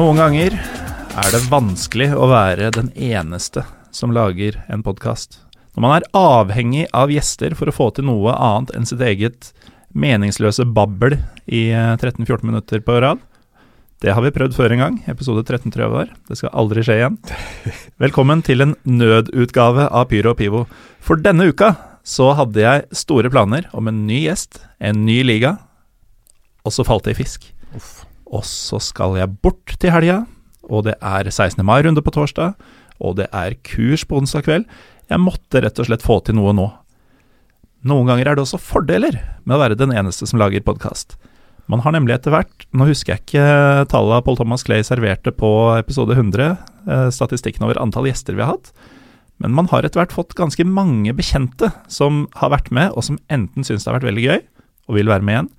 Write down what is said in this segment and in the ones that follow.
Noen ganger er det vanskelig å være den eneste som lager en podkast. Når man er avhengig av gjester for å få til noe annet enn sitt eget meningsløse babbel i 13-14 minutter på rad. Det har vi prøvd før en gang, episode 13 tror jeg var. Det skal aldri skje igjen. Velkommen til en nødutgave av Pyro og Pivo. For denne uka så hadde jeg store planer om en ny gjest, en ny liga, og så falt det i fisk. Og så skal jeg bort til helga, og det er 16. mai-runde på torsdag, og det er kurs på onsdag kveld. Jeg måtte rett og slett få til noe nå. Noen ganger er det også fordeler med å være den eneste som lager podkast. Man har nemlig etter hvert, nå husker jeg ikke tallet Paul Thomas Clay serverte på episode 100, eh, statistikken over antall gjester vi har hatt, men man har etter hvert fått ganske mange bekjente som har vært med, og som enten syns det har vært veldig gøy og vil være med igjen,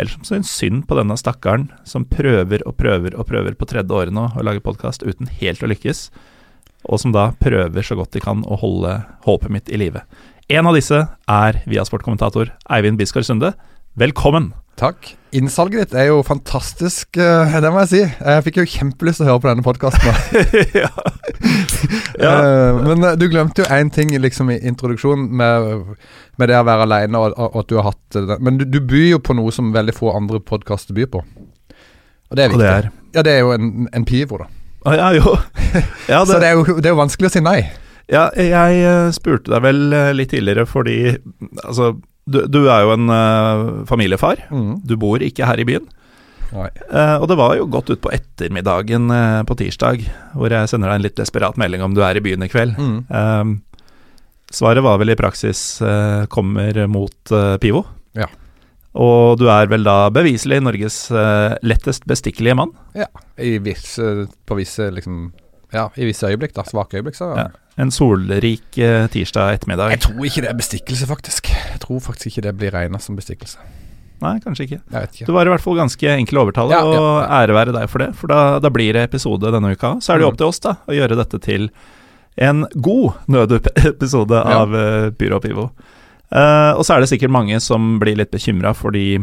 eller som syns synd på denne stakkaren som prøver og prøver og prøver på tredje året nå å lage podkast uten helt å lykkes, og som da prøver så godt de kan å holde håpet mitt i live. En av disse er Viasport-kommentator Eivind Bisgaard Sunde. Velkommen! Takk. Innsalget ditt er jo fantastisk, eh, det må jeg si. Jeg fikk jo kjempelyst til å høre på denne podkasten. ja. ja. Men eh, du glemte jo én ting liksom i introduksjonen, med, med, det å være aleine og, og, at du har hatt det. Men du, du, byr jo på noe som veldig få andre podkaster byr på. Og det er viktig. Det er? Ja, det er jo en, en pivo, da. Ah, ja, jo. Ja, det... Så det er, jo, det er jo vanskelig å si nei. Ja, jeg spurte deg vel litt tidligere fordi Altså, du, du er jo en uh, familiefar. Mm. Du bor ikke her i byen. Uh, og det var jo godt utpå ettermiddagen uh, på tirsdag, hvor jeg sender deg en litt desperat melding om du er i byen i kveld. Mm. svaret var vel i praksis kommer mot Pivo. Ja. Og du er vel da beviselig Norges lettest bestikkelige mann? Ja, i visse, på visse liksom Ja, i visse øyeblikk, da. Svake øyeblikk, så ja. En solrik eh, tirsdag ettermiddag. Jeg tror ikke det er bestikkelse, faktisk. Jeg tror faktisk ikke det blir regna som bestikkelse. Nei, kanskje ikke. Ikke. Du var i hvert fall ganske enkel å overtale, ja, og ja, ja. ære være deg for det. For da, da, blir det episode denne uka. Så er det jo mm. opp til oss da å gjøre dette til en god nødepisode av ja. Byrå Pivo. Uh, og så er det sikkert mange som blir litt bekymra fordi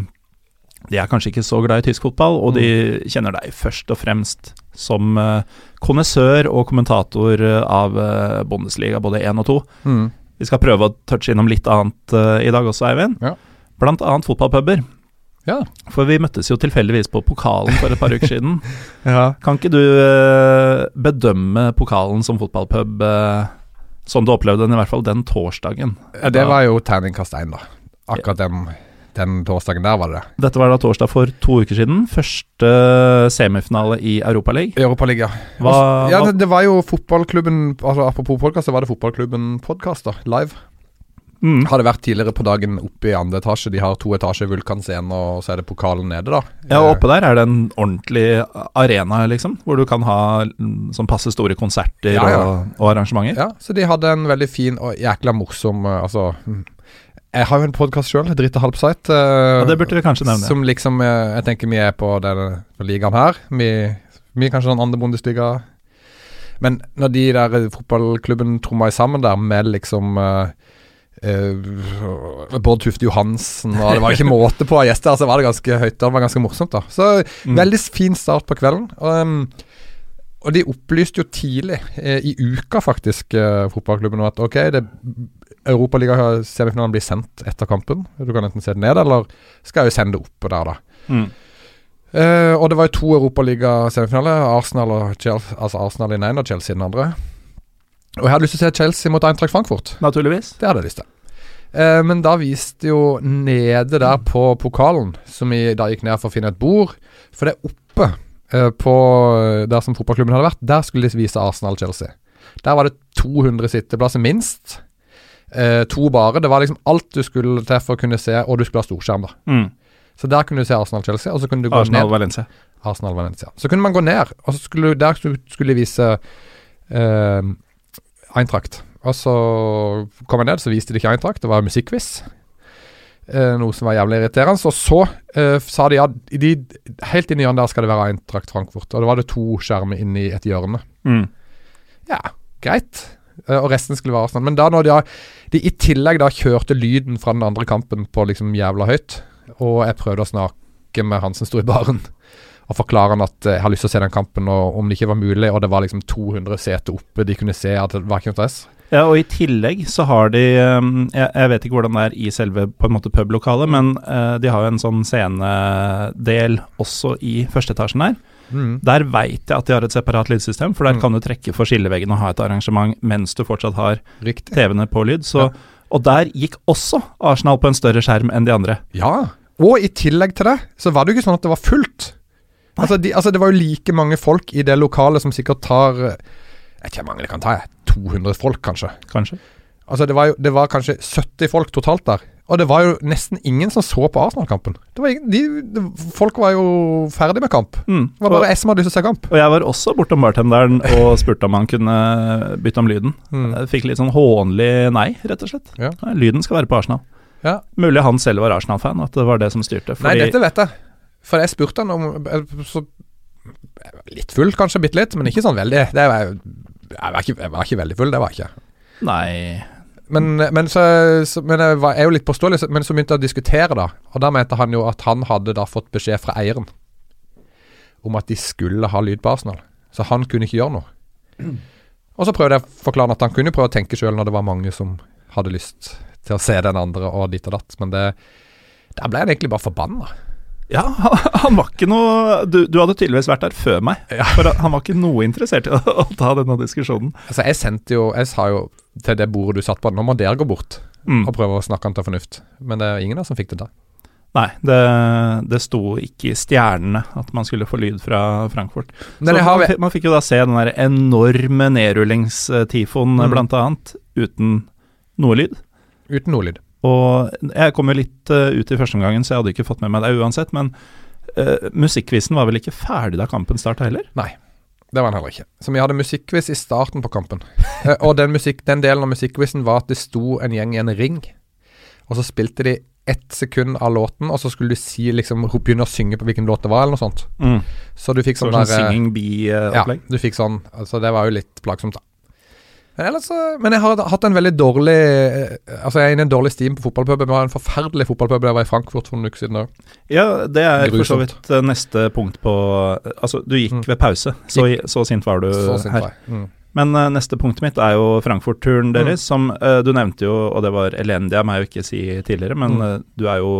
de er kanskje ikke så glad i tysk fotball, og de mm. kjenner deg først og fremst som uh, konnessør og kommentator eh, av uh, Bundesliga, både én og to. Mm. Vi skal prøve å touche innom litt annet uh, i dag også, Eivind. Ja. Blant annet fotballpuber. Ja. For vi møttes jo tilfeldigvis på pokalen for et par uker siden. ja. Kan ikke du bedømme pokalen som fotballpub som du opplevde den, i hvert fall den torsdagen? Ja, det var jo terningkast én, da. Akkurat den den torsdagen der, var det det? Dette var da torsdag for to uker siden. Første semifinale i Europaligaen. Europaliga. Hva, ja, det, det, var jo fotballklubben altså Apropos podkast, så var det fotballklubben podkast, live. Mm. Har det vært tidligere på dagen oppe i andre etasje. De har to etasjer vulkanscene, og så er det pokalen nede, da. Ja, og oppe der er det en ordentlig arena, liksom, hvor du kan ha sånn passe store konserter ja, ja. Og, og, arrangementer. Ja, så de hadde en veldig fin og jækla morsom Altså jeg har jo en podkast sjøl, Dritt og halvsite. Uh, ja, det burde vi kanskje nevne. Som liksom uh, Jeg tenker vi er på denne ligaen her. Vi, vi er kanskje den andre bondestiga. Men når de der fotballklubben trommer sammen der med liksom uh, Bård Tufte Johansen og Det var ikke måte på av gjester, så var det ganske høyt. Det var ganske morsomt, da. Så mm. veldig fin start på kvelden. Um, og de opplyste jo tidlig, eh, i uka faktisk, eh, fotballklubben at ok, det Europaliga-semifinalen blir sendt etter kampen. Du kan enten se det ned, eller skal jeg jo sende det opp der, da. Mm. Uh, og det var jo to Europaliga-semifinaler. Arsenal og Chelsea, altså Arsenal i den ene og Chelsea i den andre. Og jeg hadde lyst til å se Chelsea mot Eintracht Frankfurt. Naturligvis. Det hadde jeg lyst til. Uh, men da viste jo nede der på pokalen, som vi da gikk ned for å finne et bord For det er oppe uh, på der som fotballklubben hadde vært, der skulle de vise Arsenal-Chelsea. Der var det 200 sitteplasser minst eh, to bare. Det var liksom alt du skulle til for å kunne se, og du skulle ha storskjerm, da. Mm. Så der kunne du se Arsenal-Chelsea, og så kunne du gå Arsenal ned Valencia. Arsenal-Valencia. Så kunne man gå ned, og så skulle der skulle de vise eh, Eintracht. Og så kom jeg ned, så viste de ikke Eintracht, det var musikkquiz. Eh, noe som var jævlig irriterende. Og så eh, sa de ja, de, helt inni hjørnet der skal det være Eintracht Frankfurt. Og da var det to skjermer inni et hjørne. Mm. Ja, greit. Eh, og resten skulle være Arsenal. Men da når de, de, i tillegg da kjørte lyden fra den andre kampen på liksom jævla høyt, og jeg prøvde å snakke med han som sto i baren, Og forklare han at eh, jeg har lyst til å se den kampen, og om det ikke var mulig, og det var liksom 200 seter oppe, de kunne se at det var ikke noe stress. Ja, og i tillegg så har de um, jeg, vet ikke hvordan det er i selve på en måte publokalet, men uh, de har jo en sånn scenedel også i førsteetasjen der. Mm. Der veit jeg at de har et separat lydsystem, for der Mm. kan du trekke for skilleveggen og ha et arrangement mens du fortsatt har TV-ene på lyd. Så, Og der gikk også Arsenal på en større skjerm enn de andre. Ja, og i tillegg til det, så var det jo ikke sånn at det var fullt. Altså, de, altså Det var jo like mange folk i det lokalet som sikkert tar eh, Jeg vet ikke hvor mange det kan ta, jeg. 200 folk, kanskje. Kanskje. Altså Det var jo det var kanskje 70 folk totalt der. Og det var jo nesten ingen som så på Arsenal-kampen. De, de, Folk var jo ferdig med kamp. Mm. Det var bare jeg som hadde lyst til å se kamp. og jeg var også bortom bartenderen og spurte om han kunne bytte om lyden. Mm. Jeg fikk litt sånn hånlig nei, rett og slett. Ja. Lyden skal være på Arsenal. Ja. Mulig han selv var Arsenal-fan, og at det var det som styrte. Nei, dette vet jeg. For jeg spurte han om eh, så, Litt full, kanskje. Bitte litt, men ikke sånn veldig. Det var, jeg, var ikke, jeg var ikke veldig full, det var jeg ikke. Nei Men, men, så, så, men jeg var, er jo litt påståelig, men så begynte jeg å diskutere, da. Og da mente han jo at han hadde da fått beskjed fra eieren om at de skulle ha lyd på Arsenal. Så han kunne ikke gjøre noe. Og så prøvde jeg å forklare at han kunne prøve å tenke sjøl når det var mange som hadde lyst til å se den andre og ditt og datt, men det Der ble han egentlig bare forbanna. Ja, han, var ikke noe du, du hadde tydeligvis vært der før meg. Ja. For han var ikke noe interessert i å, å ta denne diskusjonen. Altså, jeg sendte jo Jeg sa jo til det bordet du satt på, nå må dere gå bort Mm. og prøve å snakke han til fornuft. Men det er ingen av oss som fikk det til. Nei, det, det sto ikke i stjernene at man skulle få lyd fra Frankfurt. Så har man, fikk- man fikk jo da se den der enorme nedrullingstifoen, Mm. blant annet, uten noe lyd. uten noe lyd. Og jeg kom jo litt eh, ut i første omgangen, så jeg hadde ikke fått med meg det uansett. Men uh, musikkvisen var vel ikke ferdig da kampen starta heller? Nei, Det var den heller ikke. Så vi hadde musikkquiz i starten på kampen. Eh, og den, musikk, den delen av musikkquizen var at det sto en gjeng i en ring, og så spilte de ett sekund av låten, og så skulle du si liksom begynne å synge på hvilken låt det var, eller noe sånt. Mm. Så du fikk Så sånn sånn der Singing Bee-opplegg. Ja, du fikk sånn Altså, det var jo litt plagsomt, da. Men ellers Men jeg har hatt en veldig dårlig eh, Altså, jeg er inne i en dårlig steam på fotballpuben. Vi har en forferdelig fotballpub da jeg var i Frankfurt for noen uker siden Da. Ja, det er for så vidt eh, neste punkt på Altså, du gikk Mm. ved pause, så, så sint var du sint her. var. Mm. Men uh, neste punktet mitt er jo Frankfurt-turen deres, som uh, du nevnte jo, og det var elendig av meg å ikke si tidligere, men Mm. eh, du er jo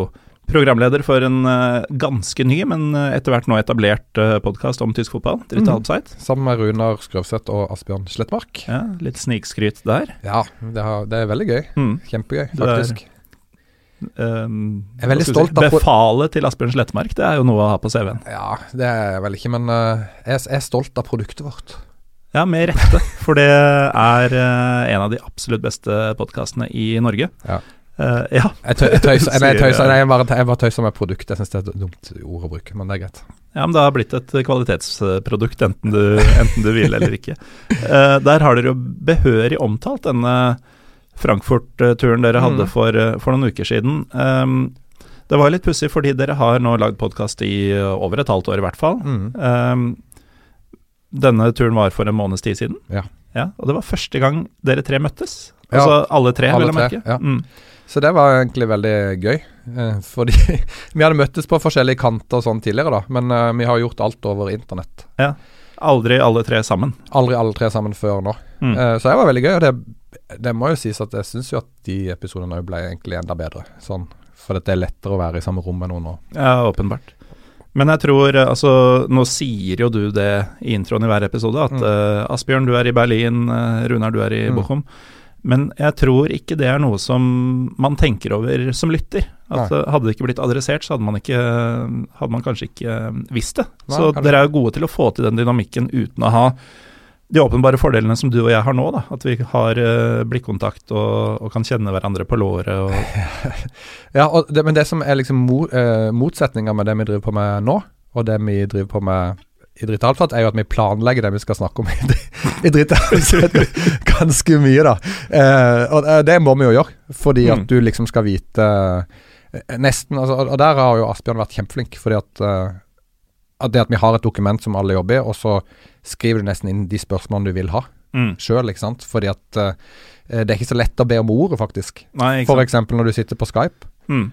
programleder for en uh, ganske ny, men eh, etter hvert nå etablert uh, podkast om tysk fotball, Dritte mm. Halbseit. Sammen med Runar Skrøvseth og Asbjørn Slettmark. Ja, litt snikskryt der. Ja, det, har, det er veldig gøy. Mm. Kjempegøy, faktisk. Um, Jeg er veldig stolt av Befalet til Asbjørn Slettmark, det er jo noe å ha på CV-en. Ja, det er jeg vel ikke, men uh, jeg, jeg er stolt av produktet vårt. Ja, med rette, for det er uh, en av de absolutt beste podkastene i Norge. Ja. Eh, ja. Jeg, tøy, jeg tøyser, nei, jeg, tøyser, nei, jeg bare, jeg bare tøyser med produkt. Jeg syns det er et dumt ord å bruke, men det er greit. ja, men det har blitt et kvalitetsprodukt, enten du, enten du vil eller ikke. Uh, der har dere jo behørig omtalt denne Frankfurt-turen dere hadde Mm. for, eh, for noen uker siden. Um, det var litt pussig, fordi dere har nå lagd podkast i over et halvt år, i hvert fall. Mm. Um, denne turen var for en måneds tid siden. Ja. Og det var første gang dere tre møttes. Ja, Altså alle tre, alle vil jeg merke. ja. Mm. Så det var egentlig veldig gøy. Eh, fordi vi hadde møttes på forskjellige kanter og sånn tidligere, da. Men eh, vi har gjort alt over internett. Ja. Aldri alle tre sammen. Aldri alle tre sammen før nå. Mm. Eh, så det var veldig gøy. Og det, det må jo sies at jeg syns jo at de episodene òg ble egentlig enda bedre. Sånn. For det er lettere å være i samme rom med noen nå. Ja, åpenbart. Men jeg tror Altså, nå sier jo du det i introen i hver episode, at Mm. uh, Asbjørn, du er i Berlin, eh, Runar, du er i Mm. Bochum. Men jeg tror ikke det er noe som man tenker over som lytter. At Nei. Hadde det ikke blitt adressert, så hadde man, ikke, hadde man kanskje ikke eh, visst det. Nei, så dere er gode til å få til den dynamikken uten å ha de åpenbare fordelene som du og jeg har nå. da At vi har uh, blikkontakt og, og kan kjenne hverandre på låret. Og, Ja, og det, men det som er liksom mo, uh, motsetninga med det vi driver på med nå, og det vi driver på med i Dritt Halvsatt, er jo at vi planlegger det vi skal snakke om i, i Dritt Halvsatt ganske mye, da. Eh, og eh, det må vi jo gjøre, fordi at Mm. du liksom skal vite eh, Nesten altså, Og der har jo Asbjørn vært kjempeflink, fordi at eh, at det at vi har et dokument som alle jobber i, og så skriver du nesten inn de spørsmålene du vil ha mm. sjøl, ikke sant. Fordi at det er ikke så lett å be om ordet, faktisk. F.eks. Når du sitter på Skype. Mm.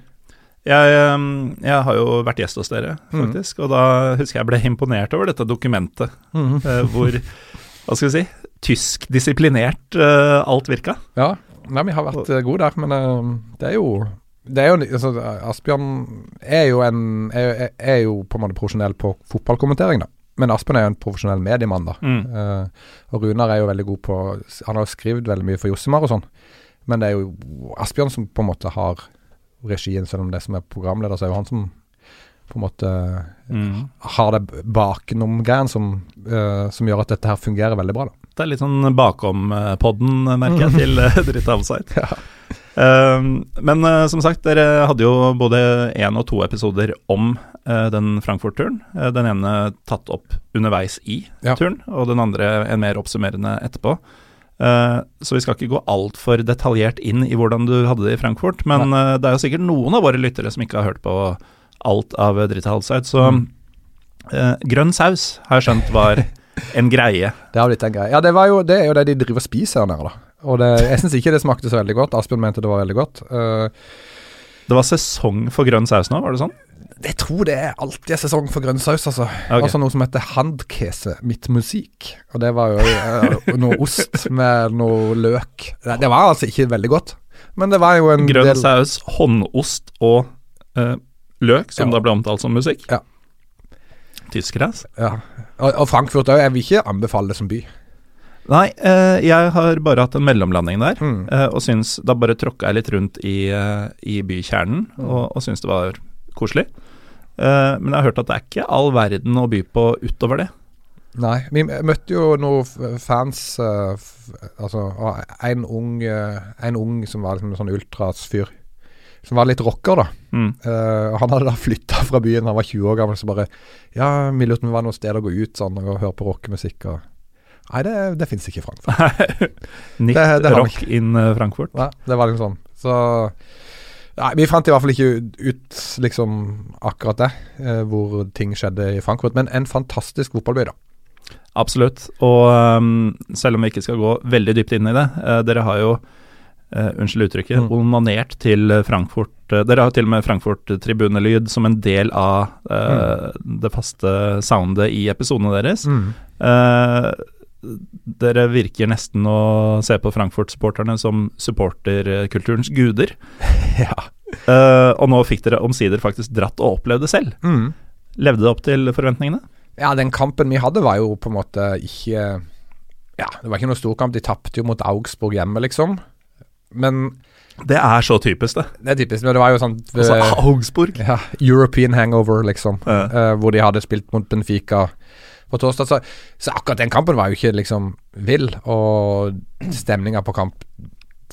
Jeg, eh, jeg har jo vært gjest hos dere, Mm. faktisk, og da husker jeg ble imponert over dette dokumentet, Mm. hvor Hva skal vi si? Tysk disiplinert eh, alt virka. Ja, nei, vi har vært eh, gode der, men eh, det er jo det er jo, altså, Asbjørn er jo, en, er, er jo på en måte profesjonell på fotballkommentering, da. Men Asbjørn er jo en profesjonell mediemann, da. Mm. Og Runar er jo veldig god på Han har jo skrevet veldig mye for Jossimar og sånn, men det er jo Asbjørn som på en måte har regien, selv om det som er programleder, så er jo han som på en måte Mm. har det bakenom-greien som, uh, som gjør at dette her fungerer veldig bra, da. Det er litt sånn bakom-podden, merker jeg, til Dritt Outside. Ja. Uh, men uh, som sagt, dere hadde jo både én og to episoder om uh, den Frankfurt-turen. Eh, den ene tatt opp underveis i Ja. turen, og den andre en mer oppsummerende etterpå. Eh, så vi skal ikke gå altfor detaljert inn i hvordan du hadde det i Frankfurt, men Nei. det er jo sikkert noen av våre lyttere som ikke har hørt på alt av Dritt Outside, så Mm. eh, grønn saus har jeg skjønt var en greie. Det har blitt en greie. Ja, det, var jo, det er jo det de driver og spiser her nede, da. Og det, jeg syns ikke det smakte så veldig godt. Asbjørn mente det var veldig godt. Eh, Det var sesong for grønn saus nå, var det sånn? jeg tror det er alltid sesong for grønn saus, altså. Okay. Altså noe som heter handkese mitt musikk. Og det var jo uh, noe ost med noe løk. Det, var altså ikke veldig godt, men det var jo en Grønn del saus, håndost og uh, løk, som Ja. da ble omtalt som musikk. Ja. Tyskere, altså. ja. og, og Frankfurt òg. Jeg vil ikke anbefale det som by. Nei, eh, jeg har bare hatt en mellomlanding der, Mm. eh, og syns Da bare tråkka jeg litt rundt i, eh, i bykjernen, Mm. og, og syns det var koselig. Eh, men jeg har hørt at det er ikke all verden å by på utover det. Nei. Vi møtte jo noen fans Altså en ung, en ung som var liksom en sånn ultrasfyr. Som var litt rocker, da. Mm. Han hadde da flytta fra byen, han var 20 år gammel, så bare Ja, vi lurte på om det var noe sted å gå ut sånn og høre på rockemusikk og Nei, det, det fins ikke i Frankfurt. Nick Det- det Rock ikke. in eh, Frankfurt. Nei, det var liksom sånn. Så Nei, vi fant i hvert fall ikke ut, liksom akkurat det, eh, hvor ting skjedde i Frankfurt. Men en fantastisk fotballby, da. Absolutt. Og um, selv om vi ikke skal gå veldig dypt inn i det, eh, dere har jo Uh, unnskyld uttrykket, Mm. onanert til Frankfurt Uh, Dere har til og med Frankfurt-tribunelyd som en del av uh, Mm. det faste soundet i episodene deres. Eh, dere virker nesten å se på Frankfurt-supporterne som supporterkulturens guder. ja. Uh, og nå fikk dere omsider faktisk dratt og opplevd det selv. Mm. Levde det opp til forventningene? Ja, den kampen vi hadde var jo på en måte ikke Ja, det var ikke noe storkamp. De tapte jo mot Augsburg hjemme, liksom. Men Det er så typisk, det. det er typisk. Men det var jo sånn Altså, eh, Augsburg. ja, European hangover, liksom. Ja. Uh, hvor de hadde spilt mot Benfica på torsdag. Så, så akkurat den kampen var jo ikke liksom vill. Og stemninga på kamp,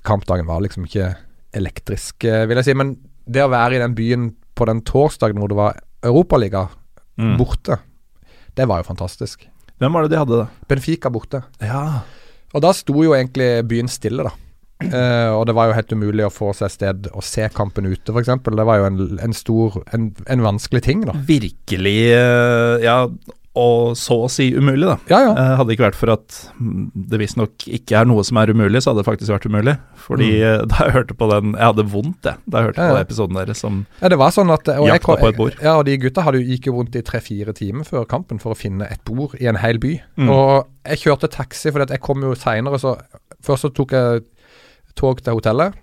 kampdagen var liksom ikke elektrisk, eh, vil jeg si. Men det å være i den byen på den torsdagen hvor det var Europaliga Mm. borte, det var jo fantastisk. Hvem var det de hadde, da? Benfica borte. Ja. Og da sto jo egentlig byen stille, da. Eh, og det var jo helt umulig å få seg sted å se kampen ute, f.eks. Det var jo en, en stor en, en vanskelig ting, da. Virkelig eh, Ja, og så å si umulig, da. Ja, ja. Eh, Hadde det ikke vært for at det visstnok ikke er noe som er umulig, så hadde det faktisk vært umulig. Fordi mm. da jeg hørte på den Jeg hadde vondt, jeg, da jeg hørte. Ja, på episoden deres som Ja, det var sånn at og jeg, Jakta på et bord. Ja, og de gutta hadde, gikk jo rundt i tre-fire timer før kampen for å finne et bord i en hel by. Mm. Og jeg kjørte taxi, at jeg kom jo seinere, så Først så tok jeg tog til hotellet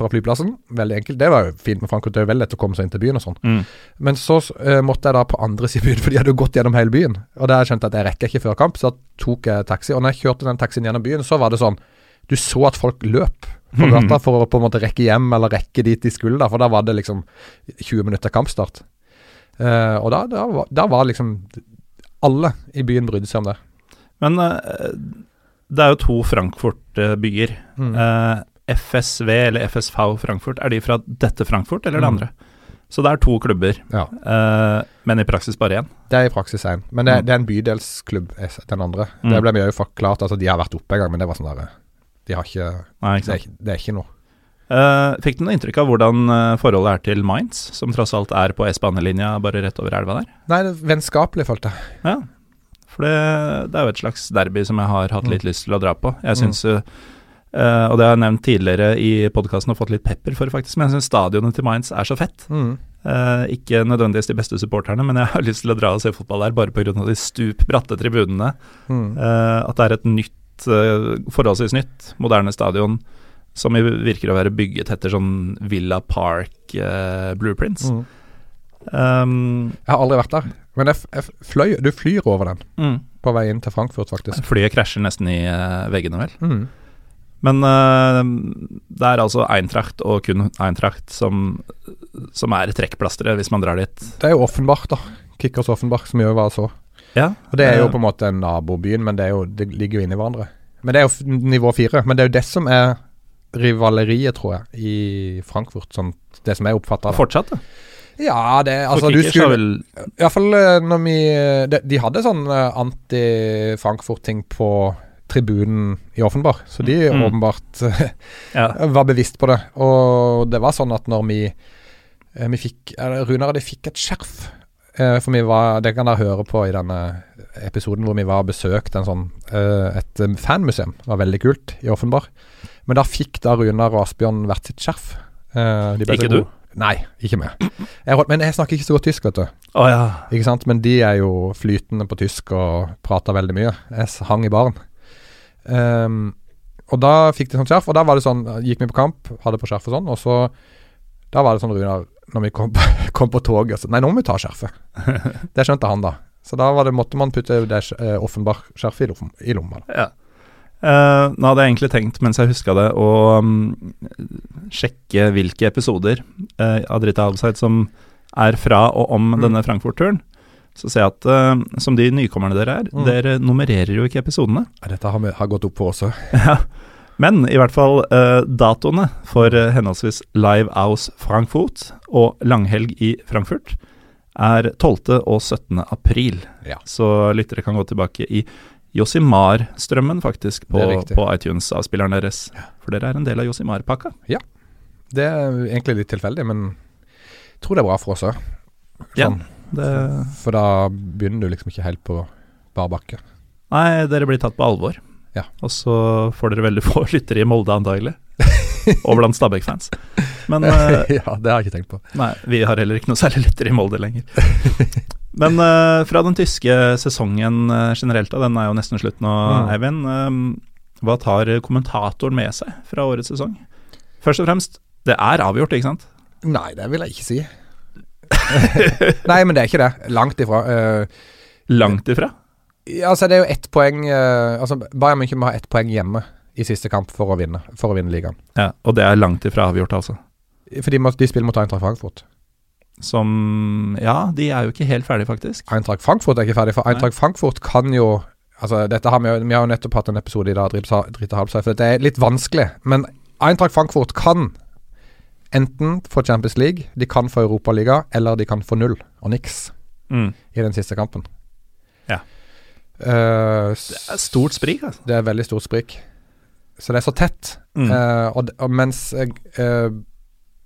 fra flyplassen. Veldig enkelt. Det var jo fint med Frankfurt, det er jo veldig lett å komme seg inn til byen og sånn. mm. Men så uh, måtte jeg da på andre siden av byen, for de hadde jo gått gjennom hele byen. Og der skjønte jeg at jeg rekker ikke før kamp, så da tok jeg taxi. Og når jeg kjørte den taxien gjennom byen, så var det sånn Du så at folk løp på Mhm. gata for å på en måte rekke hjem, eller rekke dit de skulle, da, for da var det liksom 20 minutter kampstart. Uh, og da, da, var- da var liksom Alle i byen brydde seg om det. Men uh, det er jo to Frankfurt-byer. Mm. Eh, FSV eller FSV Frankfurt, er de fra dette Frankfurt eller det Mm. andre? Så det er to klubber, Ja. uh, men i praksis bare én. Det er i praksis én. Men det, Mm. det er en bydelsklubb, eh, den andre. Mm. Det ble mye forklart. Altså, de har vært oppe en gang, men det var sånn der De har ikke Nei, ikke Det er, det er ikke noe. Uh, fikk du noe inntrykk av hvordan eh, forholdet er til Mainz, som tross alt er på S-banelinja bare rett over elva der? Nei, det er vennskapelig, følte jeg. Ja, for det, det er jo et slags derby som jeg har hatt litt lyst til å dra på. Jeg synes syns jo Eh, og det har jeg nevnt tidligere i podkasten og fått litt pepper for, faktisk. Men jeg syns stadionet til Mainz er så fett. Mm. Uh, ikke nødvendigvis de beste supporterne, men jeg har lyst til å dra og se fotball der bare pga. de stup bratte tribunene. Mm. Uh, at det er et nytt, forholdsvis nytt, moderne stadion som virker å være bygget etter sånn Villa Park blueprints. Mm. Um, Jeg har aldri vært der. Men jeg, jeg fløy, du flyr over den mm. på vei inn til Frankfurt, faktisk. Flyet krasjer nesten i veggene, vel. Mm. Men uh, det er altså Eintracht og kun Eintracht som, som er trekkplasteret hvis man drar dit. Det er jo Offenbach, da. Kickers Offenbach, som gjør hva så. Ja, Og Det er jo eh, på en måte nabobyen, men det, er jo, det ligger jo inni hverandre. Men det er jo nivå fire. Men det er jo det som er rivaleriet, tror jeg, i Frankfurt. Sånn, det som jeg oppfatta. Fortsatt, da. Ja, det Altså, du skulle vel... I hvert fall når vi de, de hadde sånn eh, anti-Frankfurt-ting på tribunen i Offenbar. så de Mm. åpenbart ja. var bevisst på det. Og det var sånn at når vi eh, Vi fikk Runar og de fikk et skjerf. Eh, For vi var Det kan dere høre på i denne episoden hvor vi var og besøkte en sånn eh, et eh, fanmuseum. Det var veldig kult i Offenbar. Men da fikk da Runar og Asbjørn hvert sitt skjerf. Eh, Ikke du? Nei, ikke meg. Men jeg snakker ikke så godt tysk, vet du. Oh, ja. Ikke sant? Men de er jo flytende på tysk og prater veldig mye. Jeg hang i baren. Ehm, og da fikk de sånn skjerf, og da var det sånn Gikk vi på kamp, hadde på skjerf og sånn, og så Da var det sånn, Runar, når vi kom kom på toget så, Nei, nå må vi ta skjerfet. Det skjønte han, da. Så da var det, måtte man putte det offentlige Offenbach-skjerfet i, i lomma. da. ja. Uh, nå hadde jeg egentlig tenkt, mens jeg huska det, å um, sjekke hvilke episoder uh, av Drita Outside som er fra og om Mm. denne Frankfurt-turen. Så ser jeg at uh, som de nykommerne dere er, Mm. dere nummererer jo ikke episodene. Ja, Dette har, vi, har gått opp på også. Ja. Men i hvert fall uh, datoene for uh, henholdsvis Live House Frankfurt og Langhelg i Frankfurt er 12. og 17. april. Ja. Så lyttere kan gå tilbake i Josimar-strømmen, faktisk, på, på iTunes-avspilleren deres. For dere er en del av Josimar-pakka. Ja. Det er egentlig litt tilfeldig, men jeg tror det er bra for oss òg. Ja. Sånn, Det, For da begynner du liksom ikke helt på bar bakke. nei, dere blir tatt på alvor. Ja. Og så får dere veldig få lyttere i Molde, antagelig. og blant Stabæk-fans. Men eh, ja, det har jeg ikke tenkt på. Nei, vi har heller ikke noe særlig lyttere i Molde lenger. Men uh, fra den tyske sesongen eh, generelt, da, den er jo nesten slutt nå, Mm. Eivind. Um, hva tar kommentatoren med seg fra årets sesong? Først og fremst, det er avgjort, ikke sant? Nei, det vil jeg ikke si. Nei, men det er ikke det. Langt ifra. Uh, Langt ifra. ja, altså, det er jo ett poeng uh, Altså, Bayern München må ha ett poeng hjemme i siste kamp for å vinne For å vinne ligaen. Ja, og det er langt ifra avgjort, altså. For de, må, de spiller mot Eintracht Frankfurt. Som Ja, de er jo ikke helt ferdige, faktisk. Eintracht Frankfurt er ikke ferdig, for Nei. Eintracht Frankfurt kan jo Altså, dette har vi, jo- vi har jo nettopp hatt en episode i dag, Drita Halbsøy, for dette er litt vanskelig. Men Eintracht Frankfurt kan enten få Champions League, de kan få Europaliga, eller de kan få null og niks Mm. i den siste kampen. Ja. Uh, Det er stort sprik, altså. Det er veldig stort sprik. Så det er så tett. Mm. Uh, og, og mens uh,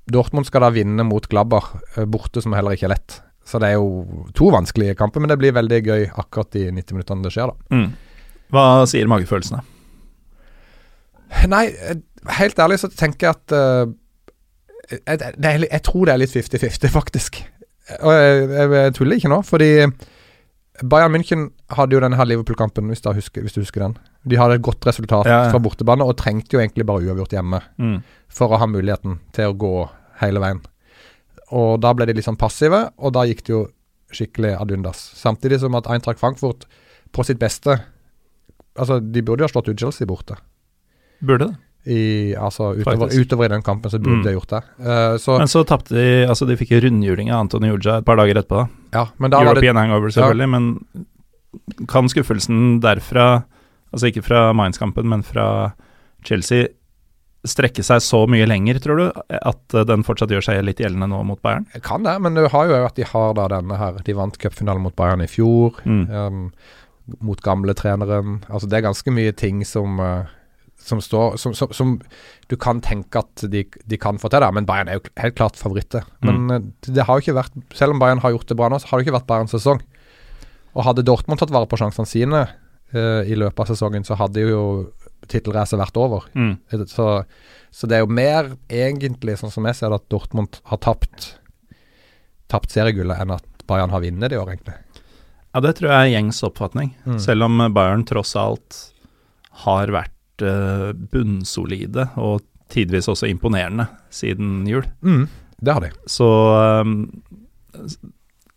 Dortmund skal da vinne mot Glabber borte, som heller ikke er lett. Så det er jo to vanskelige kamper, men det blir veldig gøy akkurat de 90 minuttene det skjer, da. Mm. Hva sier magefølelsene? Nei, helt ærlig så tenker jeg at jeg, li- jeg tror det er litt 50-50, faktisk. Og jeg, jeg, jeg tuller ikke nå, fordi Bayern München hadde jo denne her Liverpool-kampen, hvis, du husker- hvis du husker den. De hadde et godt resultat Ja, ja. fra bortebane, og trengte jo egentlig bare uavgjort hjemme Mm. for å ha muligheten til å gå hele veien. Og da ble de litt sånn passive, og da gikk det jo skikkelig ad undas. Samtidig som at Eintracht Frankfurt på sitt beste Altså, de burde jo ha slått ut Chelsea borte. Burde det. I, altså, utover, utover i den kampen så burde Mm. de gjort det. Uh, så, Men så tapte de Altså, de fikk jo rundhjuling av Antony Uja et par dager etterpå. da. ja, men da var det European hangover, selvfølgelig, men kan skuffelsen derfra, altså ikke fra Mainz-kampen, men fra Chelsea, strekke seg så mye lenger, tror du, at eh, den fortsatt gjør seg litt gjeldende nå mot Bayern? Kan det, men det har jo at de har da denne her De vant cupfinalen mot Bayern i fjor. Mm. um, mot gamle treneren. Altså Det er ganske mye ting som uh, som står som, som, som du kan tenke at de, de kan få til det, men Bayern er jo helt klart favoritter. Men mm. det har jo ikke vært Selv om Bayern har gjort det bra nå, så har det ikke vært Bayerns sesong. Og hadde Dortmund tatt vare på sjansene sine uh, i løpet av sesongen, så hadde jo tittelracet vært over. Mm. Så, så det er jo mer egentlig, sånn som jeg ser det, at Dortmund har tapt Tapt seriegullet enn at Bayern har vunnet det i år, egentlig. Ja, det tror jeg er gjengs oppfatning. Mm. Selv om Bayern tross alt har vært eh, bunnsolide og tidvis også imponerende siden jul. Mm, det har de. Så eh,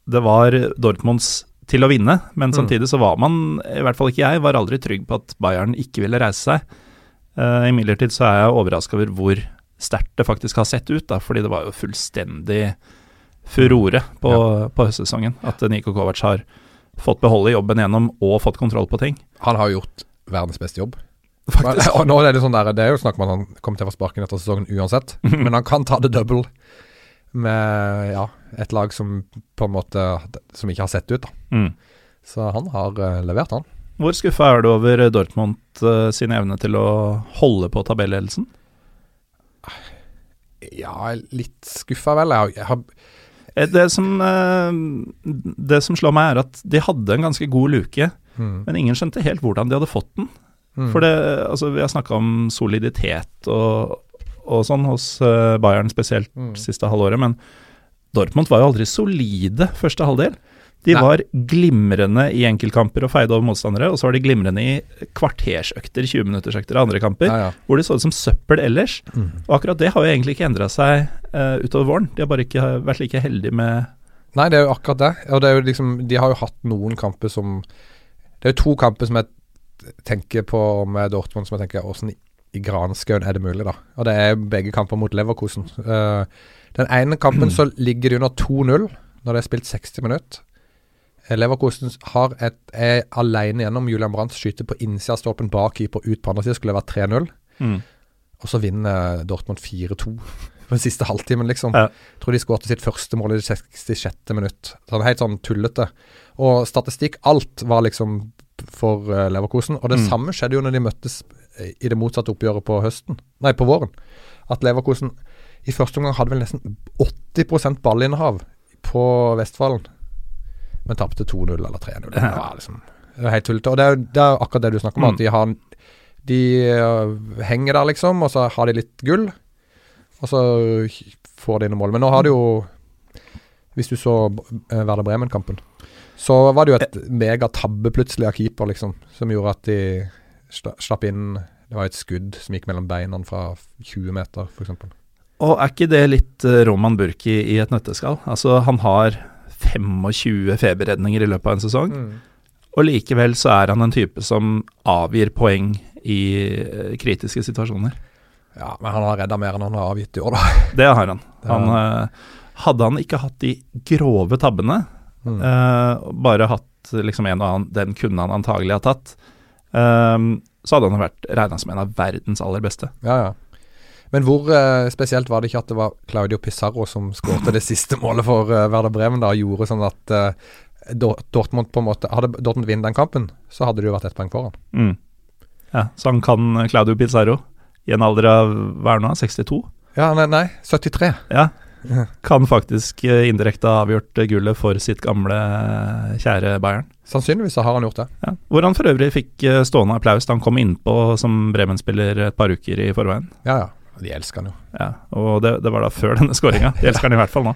det var Dortmunds til å vinne, men Mm. samtidig så var man, i hvert fall ikke jeg, var aldri trygg på at Bayern ikke ville reise seg. Uh, Imidlertid så er jeg overraska over hvor sterkt det faktisk har sett ut, da, fordi det var jo fullstendig furore på, på høstsesongen. At Niko Kovac har fått beholde jobben gjennom og fått kontroll på ting. Han har gjort verdens beste jobb. Faktisk. Og nå er det sånn der, det er jo snakk om at han kommer til å få sparken etter sesongen uansett, men han kan ta det double med ja, et lag som på en måte Som ikke har sett ut, da. Mm. Så han har uh, levert, han. Hvor skuffa er du over Dortmund uh, sin evne til å holde på tabelledelsen? Ja, litt skuffa, vel. Jeg har, jeg har Eh, Det som, eh, det som slår meg, er at de hadde en ganske god luke, mm, men ingen skjønte helt hvordan de hadde fått den. Mm. For det, altså, vi har snakka om soliditet og, og sånn hos uh, Bayern, spesielt Mm. siste halvåret, men Dortmund var jo aldri solide første halvdel. De Nei. var glimrende i enkeltkamper og feide over motstandere, og så var de glimrende i kvartersøkter, 20-minuttersøkter og andre kamper, ja, ja. hvor de så ut som søppel ellers. Mm. Og akkurat det har jo egentlig ikke endra seg uh, utover våren. De har bare ikke vært like heldige med Nei, det er jo akkurat det. Og det er jo liksom De har jo hatt noen kamper som Det er jo to kamper som jeg tenker på med Dortmund som jeg tenker Åssen i granskauen er det mulig, da? Og det er begge kamper mot Leverkosen. Uh, den ene kampen så ligger de under 2-0 når det er spilt 60 minutter. Eh, Leverkosen har et, er alene gjennom Julian Brandt skyter på innsida av stolpen bak keeper ut på andre sida, skulle det vært 3-0. mm. Og så vinner Dortmund 4-2 på den siste halvtimen, liksom. Ja. Jeg tror de skåret sitt første mål i det 66. minutt. Sånn helt sånn tullete. Og statistikk, alt var liksom for uh, Leverkosen. Og det Mm. samme skjedde jo når de møttes eh, i det motsatte oppgjøret på høsten. Nei, på våren. At Leverkosen i første omgang hadde vel nesten 80% ballinnehav på Vestfallen, Men tapte 2-0 eller 3-0. Det var liksom det var helt tullete. Og det er det er akkurat det du snakker om, Mm. at de har De øh, henger der, liksom, og så har de litt gull. Og så får de noen mål. Men nå har de jo Hvis du så uh, Werder Bremen-kampen, så var det jo et megatabbe plutselig av keeper, liksom, som gjorde at de slapp inn Det var et skudd som gikk mellom beina fra 20 meter, f.eks. Og er ikke det litt eh, Roman Burki i et nøtteskall? Altså, han har 25 feberredninger i løpet av en sesong, og likevel så er han en type som avgir poeng i eh, kritiske situasjoner. Ja, men han har redda mer enn han har avgitt i år, da. Det har han. Han eh, hadde han ikke hatt de grove tabbene, Mm. eh, bare hatt liksom en og annen Den kunne han antagelig ha tatt. Um, så hadde han vært regna som en av verdens aller beste. Ja, ja. Men hvor uh, spesielt var det ikke at det var Claudio Pizarro som skårte det siste målet for uh, Werder Bremen da, og gjorde sånn at uh, Dortmund på en måte Hadde Dortmund vunnet den kampen, så hadde det jo vært ett poeng foran. Mm. Ja, så han kan Claudio Pizarro i en alder av hva er det nå, 62? Ja, nei, nei 73. Ja. Kan faktisk eh, indirekte ha avgjort gullet for sitt gamle, eh, kjære Bayern. Sannsynligvis har han gjort det. Ja. Hvor han for øvrig fikk eh, stående applaus da han kom innpå som Bremen-spiller et par uker i forveien. Ja, ja. De elsker han jo. Ja, og det, det var da før denne skåringa. De elsker han i hvert fall nå.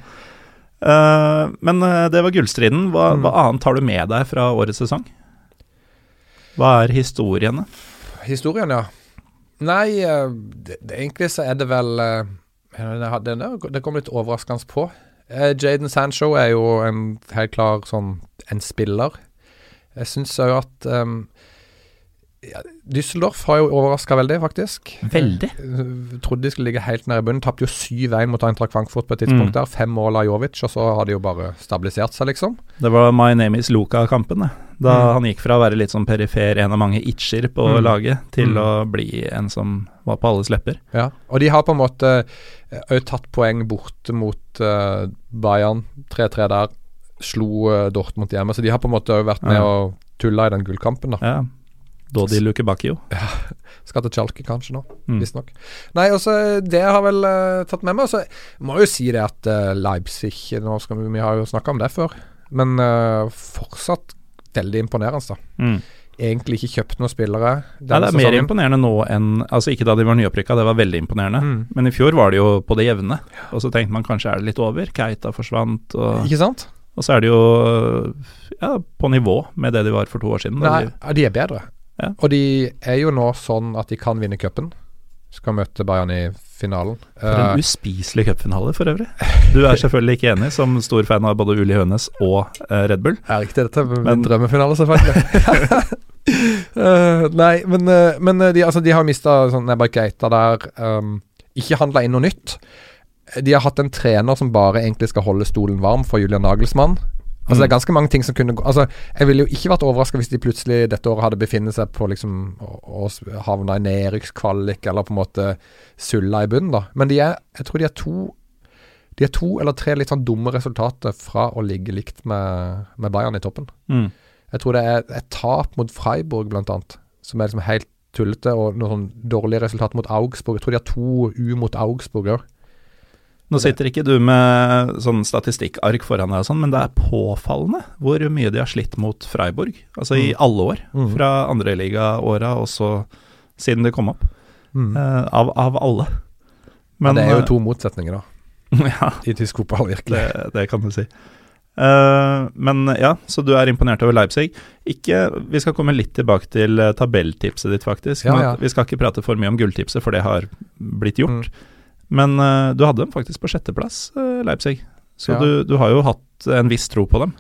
Uh, men det var gullstriden. Hva, Mm. hva annet har du med deg fra årets sesong? Hva er historiene? Historien, ja. Nei, det, det, egentlig så er det vel eh, det, det kom litt overraskende på. Eh, Jaden Sancho er jo en helt klar sånn en spiller. Jeg syns òg at um, ja, Düsseldorf har jo overraska veldig, faktisk. Veldig. Jeg Trodde de skulle ligge helt nede i bunnen. Tapte jo 7-1 mot Eintracht Frankfurt på et tidspunkt Mm. der. Fem mål av Jovic, og så har de jo bare stabilisert seg, liksom. Det var My Name Is Luca-kampen. Da Mm. han gikk fra å være litt sånn perifer, en av mange itcher på Mm. laget, til Mm. å bli en som var på alles lepper. Ja, og de har på en måte òg tatt poeng borte mot uh, Bayern. 3-3 der. Slo uh, Dortmund hjemme. Så de har på en måte òg vært med Ja. og tulla i den gullkampen, da. Ja. Dodi Lukebakio. Skal til Chalke kanskje nå, Mm. visstnok. Nei, også det har vel uh, tatt med meg. Så må jo si det at uh, Leipzig nå skal vi, vi har jo snakka om det før, men uh, fortsatt veldig imponerende, da. Mm. egentlig ikke kjøpt noen spillere. Nei, det er mer imponerende nå enn Altså ikke da de var nyopprykka, det var veldig imponerende. Mm. Men i fjor var det jo på det jevne. Og så tenkte man kanskje er det litt over. Keita forsvant, og, Ikke sant? og så er de jo ja, på nivå med det de var for to år siden. Nei, de- de er bedre. Ja. Og de er jo nå sånn at de kan vinne cupen. Skal møte Bayern i finalen. For en Eh, uspiselig cupfinale, for øvrig. Du er selvfølgelig ikke enig, som stor fan av både Uli Hønes og eh, Red Bull. er det dette min Men- drømmefinale, selvfølgelig. Eh, nei, men, men de, altså, de har mista sånn Nebba Keita der. Um, ikke handla inn noe nytt. De har hatt en trener som bare egentlig skal holde stolen varm for Julian Nagelsmann. Altså Det er Mm. ganske mange ting som kunne gå Altså Jeg ville jo ikke vært overraska hvis de plutselig dette året hadde befinnet seg på liksom å, å havna i nedrykkskvalik, eller på en måte sulla i bunnen, da. Men de er Jeg tror de er to De er to eller tre litt sånn dumme resultater fra å ligge likt med, med Bayern i toppen. Mm. Jeg tror det er et tap mot Freiburg, blant annet, som er liksom helt tullete, og noen sånn dårlige resultater mot Augsburg. Jeg tror de har to U mot Augsburg òg. Nå sitter ikke du med sånn statistikkark foran deg og sånn, men det er påfallende hvor mye de har slitt mot Freiburg. Altså i Mm. alle år, Mm. fra andreligaåra også siden det kom opp. Mm. Uh, av, av alle. Men det er eh, jo to motsetninger, da, ja, i tysk fotball, virkelig. det, det kan du si. Uh, men ja, så du er imponert over Leipzig. Ikke, vi skal komme litt tilbake til eh, tabelltipset ditt, faktisk. Ja, ja. Vi skal ikke prate for mye om gulltipset, for det har blitt gjort. Mm. Men uh, du hadde dem faktisk på sjetteplass, uh, Leipzig. Så Ja. du, du har jo hatt en viss tro på dem.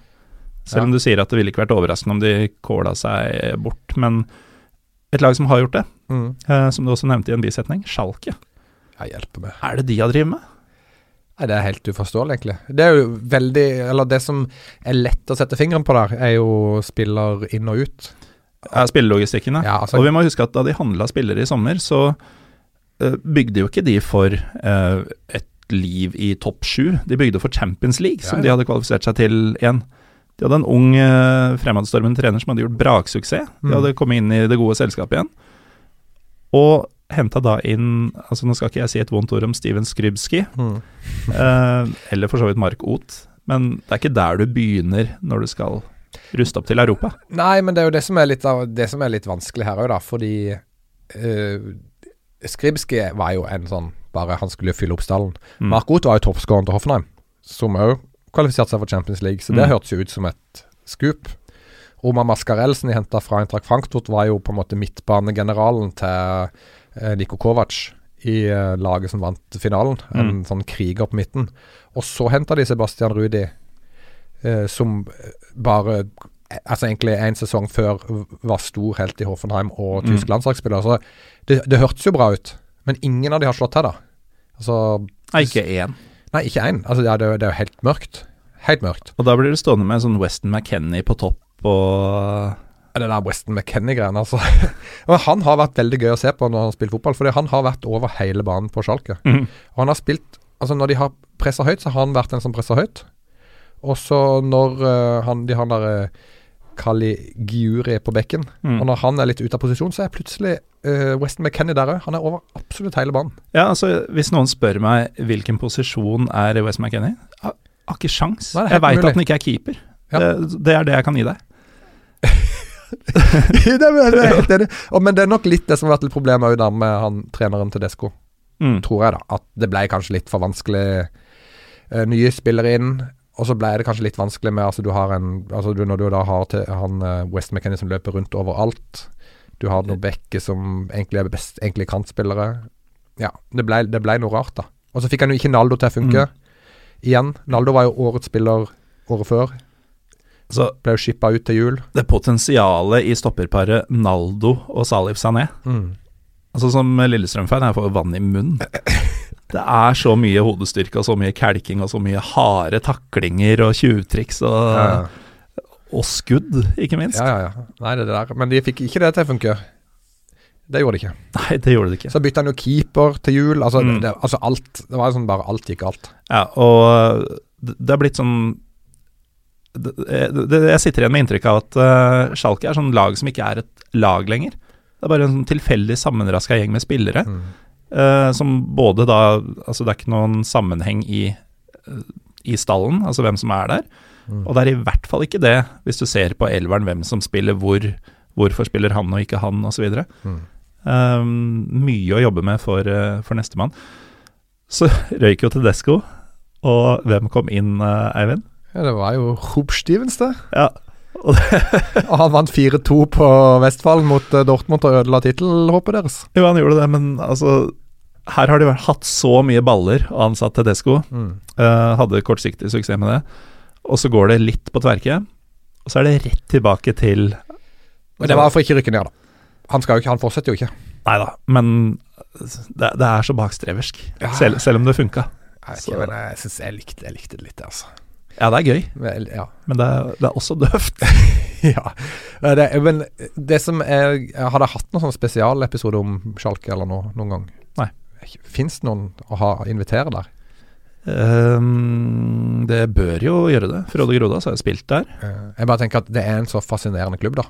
Selv Ja. om du sier at det ville ikke vært overraskende om de kåla seg bort. Men et lag som har gjort det, Mm. uh, som du også nevnte i en bisetning, Schalke. Jeg hjelper meg. Er det de har drevet med? Nei, Det er helt uforståelig, egentlig. Det er jo veldig Eller det som er lett å sette fingeren på der, er jo spiller inn og ut. Ja, spillelogistikken, ja. Altså Og vi må huske at da de handla spillere i sommer, så bygde jo ikke de for eh, et liv i topp sju. De bygde for Champions League, som Ja, de hadde kvalifisert seg til igjen. De hadde en ung, uh, fremadstormende trener som hadde gjort braksuksess. De Mm. hadde kommet inn i det gode selskapet igjen. Og henta da inn altså Nå skal ikke jeg si et vondt ord om Steven Skrybski, mm. eh, eller for så vidt Mark Oth, men det er ikke der du begynner når du skal ruste opp til Europa. Nei, men det er jo det som er litt, av, det som er litt vanskelig her òg, da. Fordi uh, Skribski var jo en sånn Bare han skulle fylle opp stallen. Mm. Mark Oth var jo toppskåreren til Hoffenheim, som òg kvalifiserte seg for Champions League. Så det Mm. hørtes jo ut som et skup. Omar Mascarell, som de henta fra Eintracht Frankfurt, var jo på en måte midtbanegeneralen til eh, Niko Kovac i eh, laget som vant finalen. En Mm. sånn kriger på midten. Og så henta de Sebastian Rudi, eh, som eh, bare Altså egentlig en sesong før var stor helt i Hoffenheim og tysk Mm. landslagsspiller. Så det, det hørtes jo bra ut, men ingen av de har slått til, da. Altså Nei, ikke én. Nei, ikke én. Altså, det, det er jo helt mørkt. Helt mørkt. Og da blir det stående med sånn Weston McKennie på topp og Det der Weston McKennie-greiene, altså. Han har vært veldig gøy å se på når han har spilt fotball, fordi han har vært over hele banen på Schalke. Mm. Og han har spilt Altså, når de har pressa høyt, så har han vært den som presser høyt. Og så når uh, han, de har den der uh, Kali Giuri på bekken, Mm. og når han er litt ute av posisjon, så er plutselig uh, Weston McKennie der òg. Han er over absolutt hele banen. Ja, altså, hvis noen spør meg hvilken posisjon er Weston McKennie, har ikke sjans. Nei, jeg veit at han ikke er keeper. Ja. Det, det er det jeg kan gi deg. det enig. Og, men det er nok litt det som har vært litt problemet òg, med han treneren til Desko. Mm. tror jeg da, at det ble kanskje litt for vanskelig. Eh, nye spillere inn, og så ble det kanskje litt vanskelig med altså du har en, altså du, Når du da har til han eh, West McKennie som løper rundt overalt, du har noen bekker som egentlig er best egentlig kantspillere. Ja, det ble, det ble noe rart, da. Og så fikk han jo ikke Naldo til å funke. Igjen. Naldo var jo årets spiller året før. Så Ble jo shippa ut til jul. det potensialet i stopperparet Naldo og Salif Sané Altså Som Lillestrøm-fan, jeg får vann i munnen. Det er så mye hodestyrke og så mye kelking og så mye harde taklinger og tjuvtriks og, Ja, og skudd, ikke minst. ja, ja. ja. Nei, det er der. Men de fikk ikke det til å funke. Det gjorde de ikke. Nei, det gjorde det ikke. Så bytta han jo keeper til jul. Altså, Mm. det, altså alt Det var sånn bare alt gikk galt. Ja, og det, er har blitt sånn det, det, Jeg sitter igjen med inntrykk av at uh, Schalke er sånn lag som ikke er et lag lenger. Det er bare en sånn tilfeldig sammenraska gjeng med spillere. Mm. Eh, som både da Altså, det er ikke noen sammenheng i, uh, i stallen, altså hvem som er der. Mm. Og det er i hvert fall ikke det, hvis du ser på elveren, hvem som spiller hvor, Hvorfor spiller han og ikke han, osv. Mm. Um, mye å jobbe med for, uh, for nestemann. Så røyk jo Tedesco, og hvem kom inn, uh, Eivind? Ja, det var jo Hoop Stevens, det. Ja, Og han vant 4-2 på Vestfold mot eh, Dortmund og ødela tittelhåpet deres. jo, han gjorde det, men altså Her har de hatt så mye baller og ansatt Tedesco. Mm. Uh, hadde kortsiktig suksess med det. Og så går det litt på tverke, og så er det rett tilbake til Men det var for ikke å rykke ned, da. Han, skal jo ikke, han fortsetter jo ikke. Nei da, men det, det er så bakstreversk, Ja. selv, selv om det funka. Jeg, jeg, synes jeg, likte, jeg likte det litt, altså. Ja, det er gøy, Vel, ja. men det er, det er også døvt. ja. Det, men det som er Har dere hatt noen sånn spesialepisode om Schalke eller noe noen gang? Nei. Fins det noen å ha, invitere der? Um, det bør jo gjøre det. Frode Groda har jo spilt der. Eh, jeg bare tenker at det er en så fascinerende klubb, da.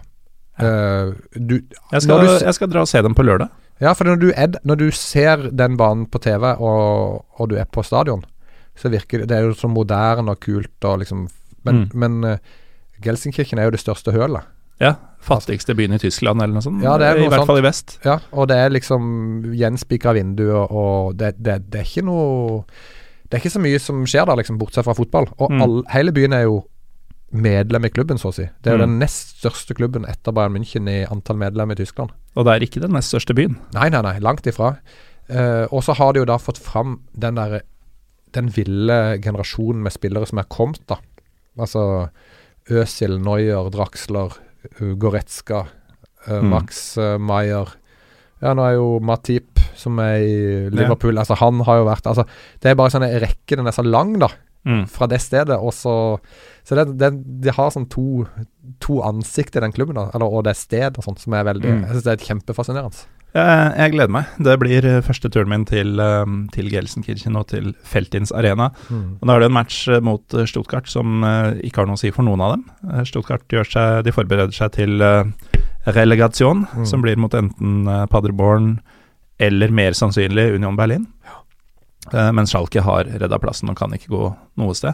Uh, du, Jeg skal, du jeg skal dra og se dem på lørdag. ja, for når du, er, når du ser den banen på TV, og, og du er på stadion, så virker det Det er jo så moderne og kult og liksom Men, Mm. men uh, Gelsenkirchen er jo det største hølet. Ja, Fattigste byen i Tyskland, eller noe sånt. Ja, det er I hvert sånt. fall i vest. Ja, og det er liksom gjenspikra vinduer, og det, det, det er ikke noe Det er ikke så mye som skjer der, liksom, bortsett fra fotball. Og Mm. all, hele byen er jo medlem i klubben, så å si. Det er jo Mm. den nest største klubben etter Bayern München i antall medlemmer i Tyskland. Og det er ikke den nest største byen. Nei, nei, nei, langt ifra. Uh, og så har de jo da fått fram den derre Den ville generasjonen med spillere som er kommet, da. Altså Øzil, Neuer, Draxler, Goretzka, uh. Max uh, Maier Ja, nå er jo Matip, som er i Liverpool Altså, han har jo vært Altså, det er bare sånn en rekke, den er så lang, da, Mm. fra det stedet, og så Så det, det, de har sånn to, to ansikt i den klubben, da, eller, og det sted og sånt, som er veldig Mm. Jeg syns det er kjempefascinerende. Jeg, jeg gleder meg. Det blir eh, første turen min til, eh, til Gelsenkirchen og til Feltins Arena. Mm. Og Nå er det en match eh, mot eh, Stuttgart som eh, ikke har noe å si for noen av dem. Eh, Stuttgart seg, de forbereder seg til eh, relegation, Mm. som blir mot enten eh, Paderborn eller mer sannsynlig Union Berlin. Ja. mens Schalke har redda plassen og kan ikke gå noe sted.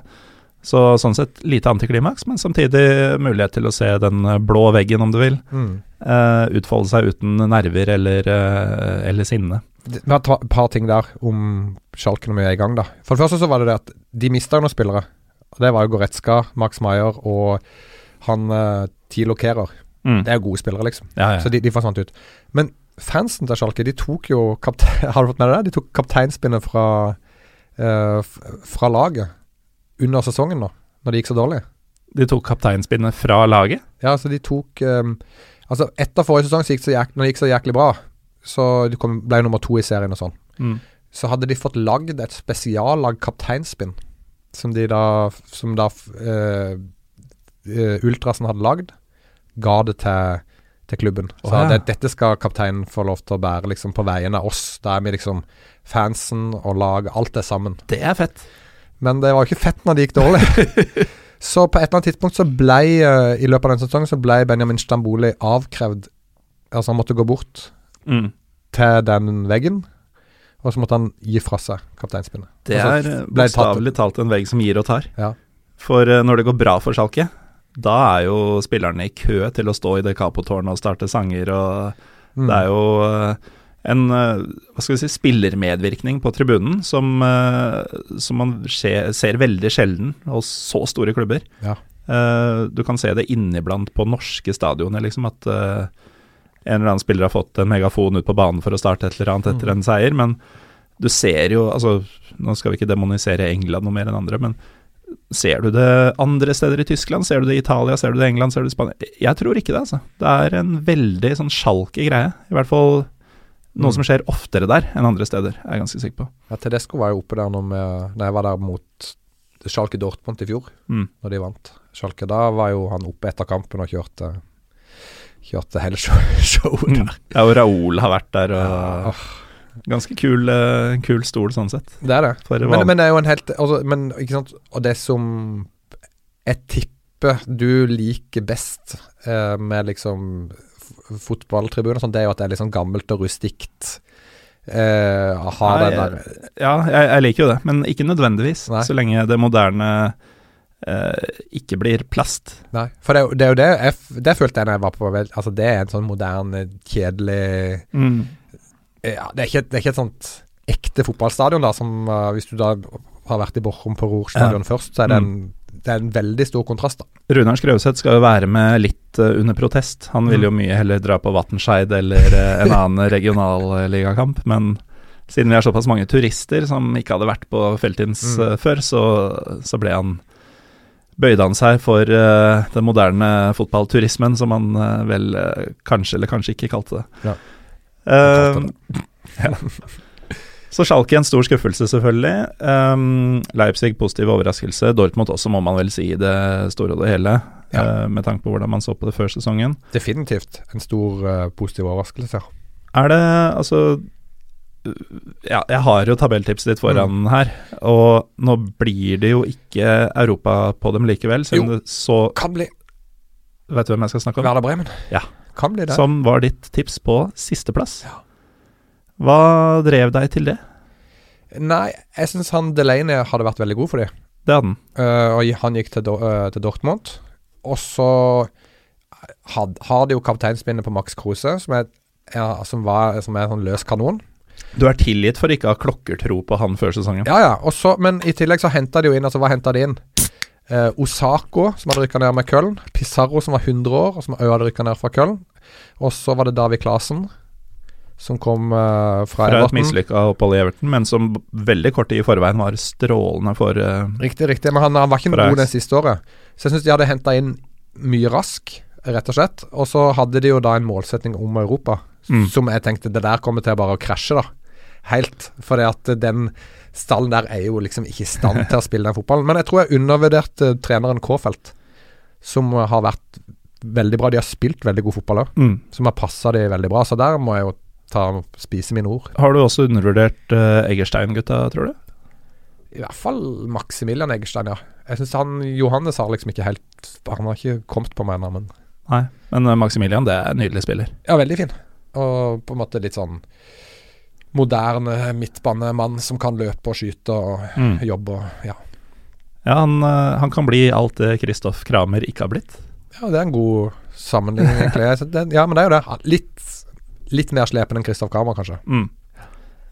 Så sånn sett lite antiklimaks, men samtidig mulighet til å se den eh, blå veggen, om du vil, Mm. uh, utfolde seg uten nerver eller, uh, eller sinne. Det- Vi har et par ting der om Schalke når vi er i gang, da. For det første så var det det at de mista noen spillere. Og Det var jo Goretzka, Max Maier og han uh, Tilo Kehrer. Mm. Det er jo gode spillere, liksom. Ja, ja. Så de, de forsvant ut. Men fansen til Schalke, de tok jo Har du fått med deg det? De tok kapteinspinnet fra, uh, fra laget under sesongen nå, når det gikk så dårlig. De tok kapteinspinnet fra laget. Ja, altså de tok um, Altså, etter forrige sesong, så gikk så jæk, når det gikk så jæklig bra, så de kom, ble nummer to i serien og sånn. Mm. så hadde de fått lagd et spesiallagd kapteinspinn, som de da Som da uh, uh, Ultrasen hadde lagd, ga det til, til klubben. Å, Så ja. det, dette skal kapteinen få lov til å bære liksom på vegne av oss. Da er vi liksom fansen og laget, alt er sammen. Det er fett. Men det var jo ikke fett når det gikk dårlig. så på et eller annet tidspunkt så ble eh, I løpet av den sesongen så ble Benjamin Stamboli avkrevd Altså han måtte gå bort Mm. til den veggen, og så måtte han gi fra seg kapteinspinnet. Det er eh, bokstavelig talt en vegg som gir og tar. Ja. For eh, når det går bra for Schalke, da er jo spillerne i kø til å stå i det Capo-tårnet og starte sanger, og Mm. det er jo en eh, hva skal vi si, spillermedvirkning på tribunen som, eh, som man se, ser veldig sjelden hos så store klubber. Ja. Eh, du kan se det inniblant på norske stadioner, liksom, at en eller annen spiller har fått en megafon ut på banen for å starte et eller annet etter Mm. en seier, men du ser jo altså, Nå skal vi ikke demonisere England noe mer enn andre, men ser du det andre steder i Tyskland? Ser du det i Italia? Ser du det i England? Ser du det i Spania? Jeg tror ikke det, altså. Det er en veldig sånn sjalke greie. I hvert fall noe Mm. som skjer oftere der enn andre steder, er jeg ganske sikker på. Ja, Tedesco var jo oppe der når, vi, når jeg var der mot Schalke Dortmund i fjor, Mm. når de vant. Schalke, da var jo han oppe etter kampen og kjørte Kjørte hele show, showet Mm. der. Ja, og Raoul har vært der, Ja, ganske kul, eh, kul stol sånn sett. det er det. Men, men det er jo en helt altså, Men Og det som jeg tipper du liker best eh, med liksom fotballtribuner sånn, det er jo at det er litt sånn gammelt og rustikt. Eh, ha Nei, den der Ja, jeg, jeg liker jo det, men ikke nødvendigvis. Nei. Så lenge det moderne eh, ikke blir plast. Nei, for det, det er jo det jeg, Det følte jeg når jeg var på Altså, det er en sånn moderne, kjedelig Ja, det er ikke, det er ikke et sånt ekte fotballstadion, da, som uh, Hvis du da har vært i Borchum på Ror stadion først, så er det en, det er en veldig stor kontrast, da. Runar Skrøvseth skal jo være med litt uh, under protest. Han vil jo Mm. mye heller dra på Vatnscheid eller uh, en annen regionalligakamp, men siden vi er såpass mange turister som ikke hadde vært på Feltins eh, før, så, så ble han bøyde han seg for den moderne fotballturismen, som han vel kanskje eller kanskje ikke kalte det. Ja, Uh, han så Schalke en stor skuffelse, selvfølgelig. Um, Leipzig positiv overraskelse. Dortmund også, må man vel si, i det store og det hele. Ja. Uh, med tanke på hvordan man så på det før sesongen. Definitivt en stor uh, positiv overraskelse. Er det altså Ja, jeg har jo tabelltipset ditt foran her, og nå blir det jo ikke Europa på dem likevel, selv om det så Kan bli Vet du hvem jeg skal snakke om? Werder Bremen. Ja. Kan bli det. Som var ditt tips på sisteplass. Ja. Hva drev deg til det? Nei, jeg syns han Delaney hadde vært veldig god for dem. Det hadde han. Uh, og han gikk til, eh, til Dortmund. Og så had, har de jo kapteinspinnet på Max Kruse, som er, ja, som var, som er en sånn løs kanon. Du er tilgitt for ikke å ha klokkertro på han før sesongen. Ja, ja. Og så, men i tillegg så henta de jo inn Altså, hva henta de inn? Eh, Osako, som hadde rykka ned med Köln. Pizarro, som var 100 år, og som òg hadde rykka ned fra Köln. Og så var det David Klasen, som kom uh, fra, Fra et mislykka opphold i Everton, men som veldig kort tid i forveien var strålende for uh, Riktig, riktig. Men han, han var ikke god det siste året. Så jeg syns de hadde henta inn mye rask, rett og slett. Og så hadde de jo da en målsetning om Europa, Mm. som jeg tenkte det der kommer til bare å krasje, da. Helt. For at den stallen der er jo liksom ikke i stand til å spille den fotballen. Men jeg tror jeg undervurderte treneren K-felt, som har vært veldig bra. De har spilt veldig god fotball òg, mm. som har passa de veldig bra. Så der må jeg jo ta spise mine ord. Har du også undervurdert uh, Eggerstein-gutta, tror du? I hvert fall Maximilian Eggerstein, ja. Jeg syns han Johannes har liksom ikke helt Han har ikke kommet på meg ennå, men Nei, men eh, Maximilian det er en nydelig spiller. Ja, veldig fin. Og på en måte litt sånn moderne midtbanemann som kan løpe og skyte og Mm. jobbe og Ja. Ja, han, eh, han kan bli alt det Kristoff Kramer ikke har blitt. ja, det er en god sammenligning, egentlig. Ja, men det er jo det. Litt, litt mer slepen enn Christoph Kramer, kanskje. Mm.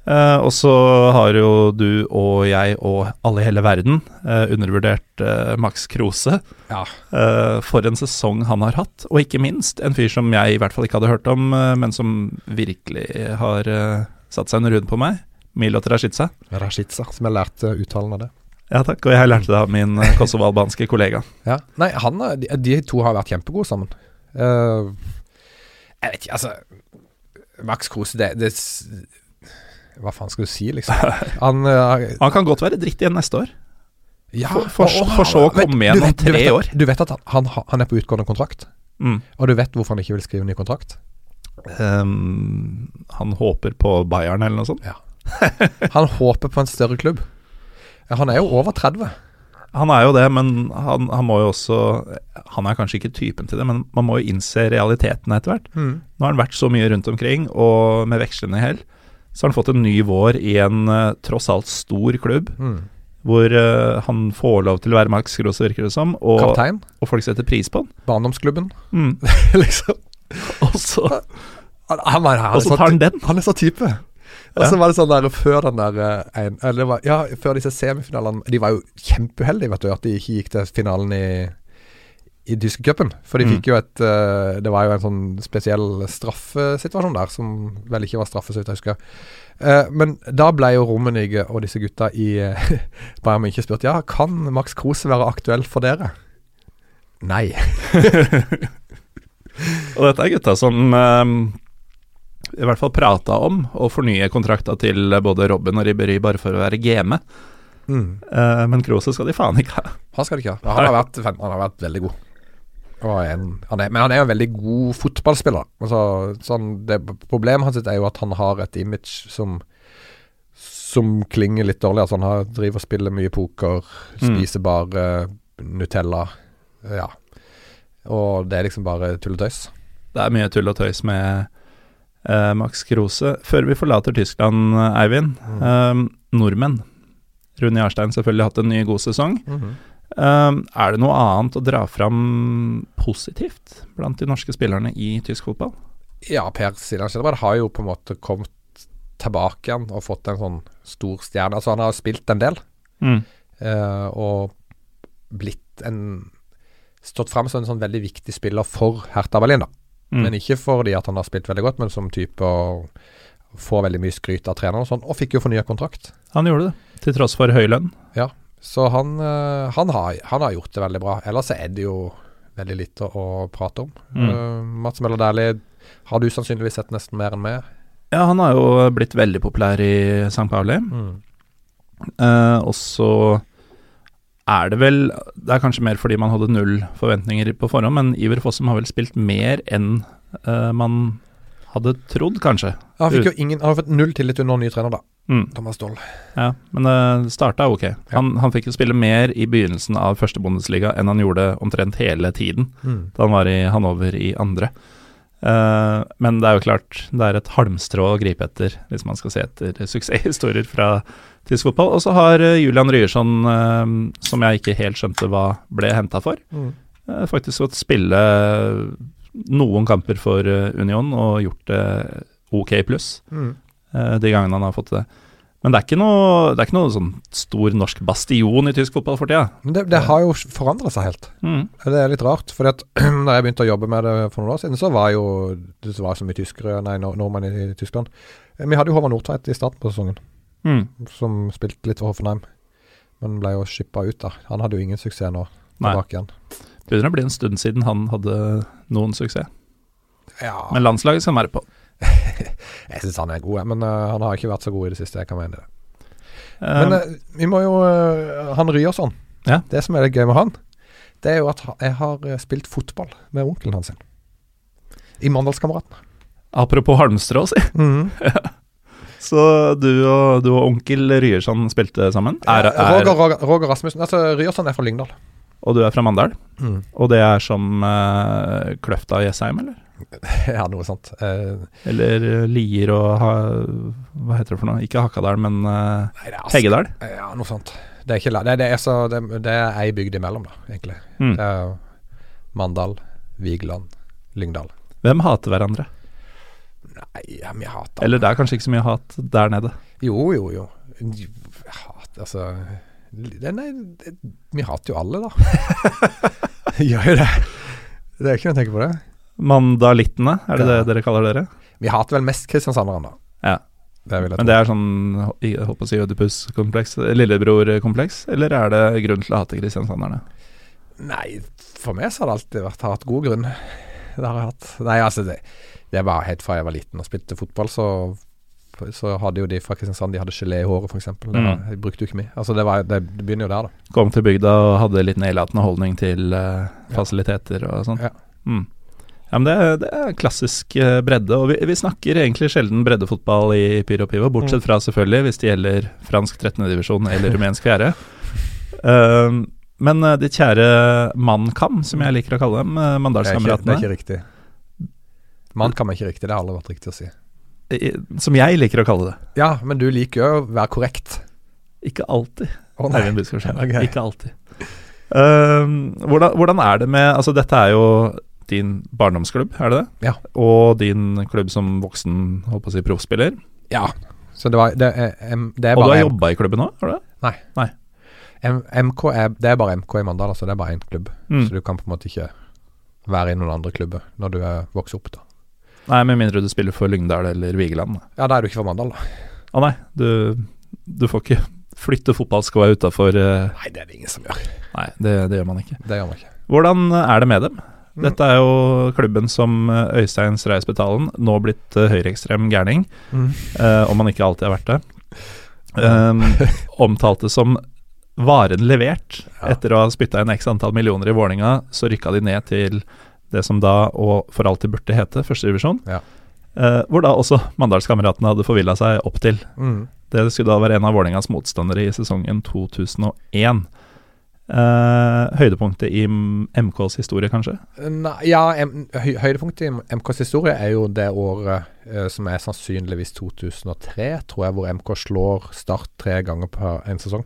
Eh, og så har jo du og jeg og alle i hele verden eh, undervurdert eh, Max Krose. Ja. Eh, for en sesong han har hatt, og ikke minst en fyr som jeg i hvert fall ikke hadde hørt om, eh, men som virkelig har eh, satt seg en runde på meg. Milot Rashica. Rashica, som jeg lærte uttalen av det. Ja takk, og jeg lærte det av min kosovo-albanske kollega. Ja. Nei, han, de, de to har vært kjempegode sammen. Uh, jeg vet ikke, altså Max Kruse, det, det Hva faen skal du si, liksom? Han uh, Han kan godt være dritt igjen neste år. ja, For- for- og- og- for så å komme igjen om tre år. Du vet at han, han, er på utgående kontrakt, Mm. og du vet hvorfor han ikke vil skrive ny kontrakt? Um, han håper på Bayern eller noe sånt. Han håper på en større klubb. Han er jo over 30. Han er jo det, men han, han må jo også Han er kanskje ikke typen til det, men man må jo innse realiteten etter hvert. Nå har han vært så mye rundt omkring, og med vekslende hell, så har han fått en ny vår i en uh, tross alt stor klubb, Mm. hvor uh, han får lov til å være Max Gross, virker det som, og, Kaptein. og folk setter pris på han. Barndomsklubben, Mm. liksom. Og så Han, han, han, sånn- tar han den. han er så type. Og så var det sånn der før den der eh, en, Eller var, ja, før disse semifinalene De var jo kjempeuheldige, vet du, at de ikke gikk til finalen i i tyske cupen. For de Mm. fikk jo et uh, Det var jo en sånn spesiell straffesituasjon der, som vel ikke var straffe, så vidt jeg husker. Uh, men da ble jo Rummenigge og disse gutta i uh, Bayern München spurt ja, kan Max Kruse være aktuell for dere. Nei. Og dette er gutta som i hvert fall prata om å fornye kontrakta til både Robben og Ribberi bare for å være game. Mm. Uh, men Krose skal de faen ikke ha. Han skal de ikke ha. Han har vært, han har vært veldig god. En, han er, men han er en veldig god fotballspiller. Altså, sånn, det, problemet hans er jo at han har et image som Som klinger litt dårlig. Altså, han har, driver og spiller mye poker, Mm. spiser bare Nutella. Ja. Og det er liksom bare tull og tøys. Det er mye tull og tøys med Max Krose. Før vi forlater Tyskland, eh, Eivind. Mm. eh, nordmenn. Rune Jarstein selvfølgelig hatt en ny god sesong. Mhm. Um, er det noe annet å dra fram positivt blant de norske spillerne i tysk fotball? Ja, Per Siljan Skjelbred har jo på en måte kommet tilbake igjen og fått en sånn stor stjerne. Altså Han har spilt en del Mm. uh, og blitt en Stått fram som en sånn veldig viktig spiller for Hertha Berlin, da. Mm. Men ikke fordi at han har spilt veldig godt, men som type å få veldig mye skryt av treneren og sånn. Og fikk jo fornya kontrakt. Han gjorde det, til tross for høy lønn. Ja, Så han, eh, han, har, han har gjort det veldig bra. Ellers er det jo veldig lite å prate om. Mm. Uh, Mats Møller Dæhlie har du sannsynligvis sett nesten mer enn meg. Ja, han har jo blitt veldig populær i St. Pauli. Eh, og så er det vel Det er kanskje mer fordi man hadde null forventninger på forhånd, men Iver Fossum har vel spilt mer enn uh, man hadde trodd, kanskje. Han fikk jo ingen Han har fått null tillit under ny trener, da. Mm. Thomas Doll. Ja, men det starta ok. Han, han fikk jo spille mer i begynnelsen av første Bundesliga enn han gjorde omtrent hele tiden da han var i Hannover i andre. Uh, men det er jo klart, det er et halmstrå å gripe etter hvis man skal se etter suksesshistorier fra tysk fotball. Og så har eh, Julian Ryerson, eh, som jeg ikke helt skjønte hva ble henta for, Mm. eh, faktisk fått spille noen kamper for Union og gjort det ok pluss Mm. de gangene han har fått det. Men det er ikke noe, det er ikke noe sånn stor norsk bastion i tysk fotball for tida. Men det, det har jo forandra seg helt. Mm. Det er litt rart. For da jeg begynte å jobbe med det for noen år siden, så var jo det var så mye tyskere, nei, nordmenn i Tyskland. Vi hadde jo Håvard Nordtveit i starten på sesongen, Mm. som spilte litt for Hoffenheim. Men ble jo shippa ut, da. Han hadde jo ingen suksess nå. Tilbake igjen. Begynner å bli en stund siden han hadde noen suksess. Ja, Men landslaget skal være på. jeg syns han er god, men uh, han har ikke vært så god i det siste. Jeg kan mene det. Um, Men uh, vi må jo uh, Han Ryerson. Ja. Det som er litt gøy med han, det er jo at jeg har spilt fotball med onkelen hans. I Mandalskameratene. apropos halmstrå, si. Så du og, du og onkel Ryerson spilte sammen? Er, er, Roger, Roger, Roger Rasmussen. Altså, Ryerson er fra Lyngdal. og du er fra Mandal? Og det er som uh, Kløfta og Jessheim, eller? ja, noe sånt. Uh, Eller eh, Lier og ha, Hva heter det for noe? Ikke Hakadal, men uh, nei, Heggedal? Ja, noe sånt. Det er ikke det, det er så Det, det er ei bygd imellom, da, egentlig. Mm. Det er Mandal, Vigeland, Lyngdal. Hvem hater hverandre? Nei, ja, vi hater Eller det er kanskje ikke så mye hat der nede. Jo, jo, jo. Hat, altså Nei, vi hater jo alle, da. Gjør jo det. Det er ikke noe å tenke på det. Mandalittene, er det Ja. det dere kaller dere? Vi hater vel mest kristiansanderne, da. Ja. Det Men det er sånn jeg håper å si Ødipus-kompleks, lillebror-kompleks, eller er det grunn til å hate kristiansanderne? Nei, for meg så har det alltid vært hatt god grunn. Det har jeg hatt. Nei, altså, det, det var helt fra jeg var liten og spilte fotball, så så hadde jo de fra Kristiansand De hadde gelé i håret, f.eks. Det var- Mm. Jeg brukte jo ikke mye. Altså, det, var, det, det begynner jo der, da. Kom til bygda og hadde litt nedlatende holdning til uh, fasiliteter og sånn. Ja. Mm. Ja, men det, det er klassisk eh, bredde, og vi, vi snakker egentlig sjelden breddefotball i Pyro Pivo, bortsett Mm. fra selvfølgelig hvis det gjelder fransk 13. divisjon eller rumensk 4. uh, men eh, ditt kjære Mannkam, som jeg liker å kalle dem, Mandalskameratene Det er, ikke riktig. Mann kan man ikke riktig. Det har aldri vært riktig å si. som jeg liker å kalle det. Ja, men du liker jo å være korrekt. Ikke alltid. Å, nei. Eivind Buskarsheim. Ok. Ikke alltid. Um, hvordan, hvordan er det med Altså, dette er jo din barndomsklubb, er det det? Ja. Og din klubb som voksen, holdt på å si, proffspiller. Ja. Så det, var, det, er, det er Og du har jobba i klubben nå, har du det? M, MK er, det er bare MK i Mandal, altså. Det er bare én klubb. Mm. Så du kan på en måte ikke være i noen andre klubber når du er vokst opp. da Nei, med mindre du spiller for Lyngdal eller Vigeland. Ja, da er du ikke for Mandal, da. Å nei, du, du får ikke flytte fotballskoa utafor uh, Nei, det er det ingen som gjør. Nei, det, det gjør man ikke. Det gjør man ikke. Hvordan er det med dem? Mm. Dette er jo klubben som eh, Øystein Streisbetalen, nå blitt uh, høyreekstrem gærning, Mm. eh, om han ikke alltid har vært det, um, omtalte som varen levert. Ja. Etter å ha spytta inn x antall millioner i Vålinga, så rykka de ned til det som da, og for alltid burde hete, førstedivisjon. Ja. Eh, hvor da også Mandalskameratene hadde forvilla seg opp til. Mm. Det skulle da være en av Vålingas motstandere i sesongen 2001. Eh, høydepunktet i MKs historie, kanskje? Nei, ja, høy høydepunktet i MKs historie er jo det året eh, som er sannsynligvis 2003, tror jeg, hvor MK slår Start tre ganger på en sesong.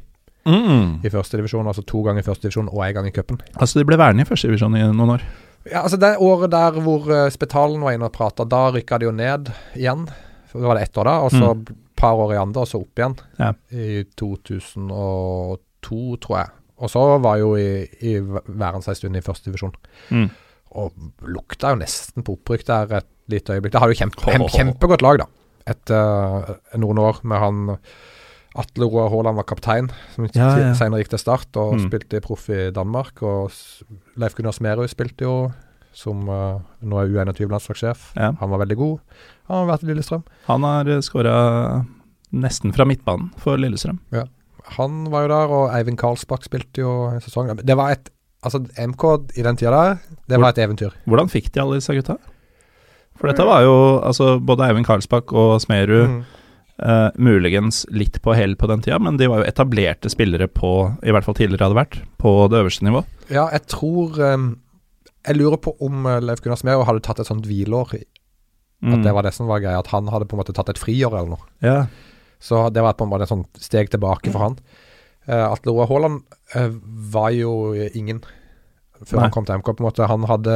Mm. i første divisjon. Altså to ganger i første divisjon og én gang i cupen. Altså, de ble værende i første divisjon i noen år. Ja, altså Det året der hvor uh, Spetalen var inne og prata, da rykka de jo ned igjen. Det var det ett år da, og så et par år i andre, og så opp igjen. Ja. I 2002, tror jeg. Og så var jo i, i væren seg en stund i første divisjon. Mm. Og lukta jo nesten på opprykk der et lite øyeblikk. Det har jo kjempe, kjempe, kjempegodt lag, da. Etter uh, noen år med han Atle Roar Haaland var kaptein, som Ja, ja. senere gikk til Start og Mm. spilte proff i Danmark. Og Leif Gunnar Smerud spilte jo, som uh, nå er U21-landslagssjef. Ja. Han var veldig god. Han har vært i Lillestrøm. Han har skåra nesten fra midtbanen for Lillestrøm. Han var jo der, og Eivind Karlsbakk spilte jo en sesong. Det var et Altså, MK i den tida der, det var et eventyr. Hvordan fikk de alle disse gutta? For dette var jo altså både Eivind Karlsbakk og Smerud Mm. Eh, muligens litt på hell på den tida, men de var jo etablerte spillere på, i hvert fall tidligere hadde vært, på det øverste nivå. Ja, jeg tror um, Jeg lurer på om uh, Leif Gunnar Smerud hadde tatt et sånt hvileår. At Mm. det var det som var greia. At han hadde på en måte tatt et friår eller noe. Ja. Så det var på en måte et sånt steg tilbake for han. Uh, Atle Roar Haaland uh, var jo ingen før Nei. han kom til MK. på en måte Han hadde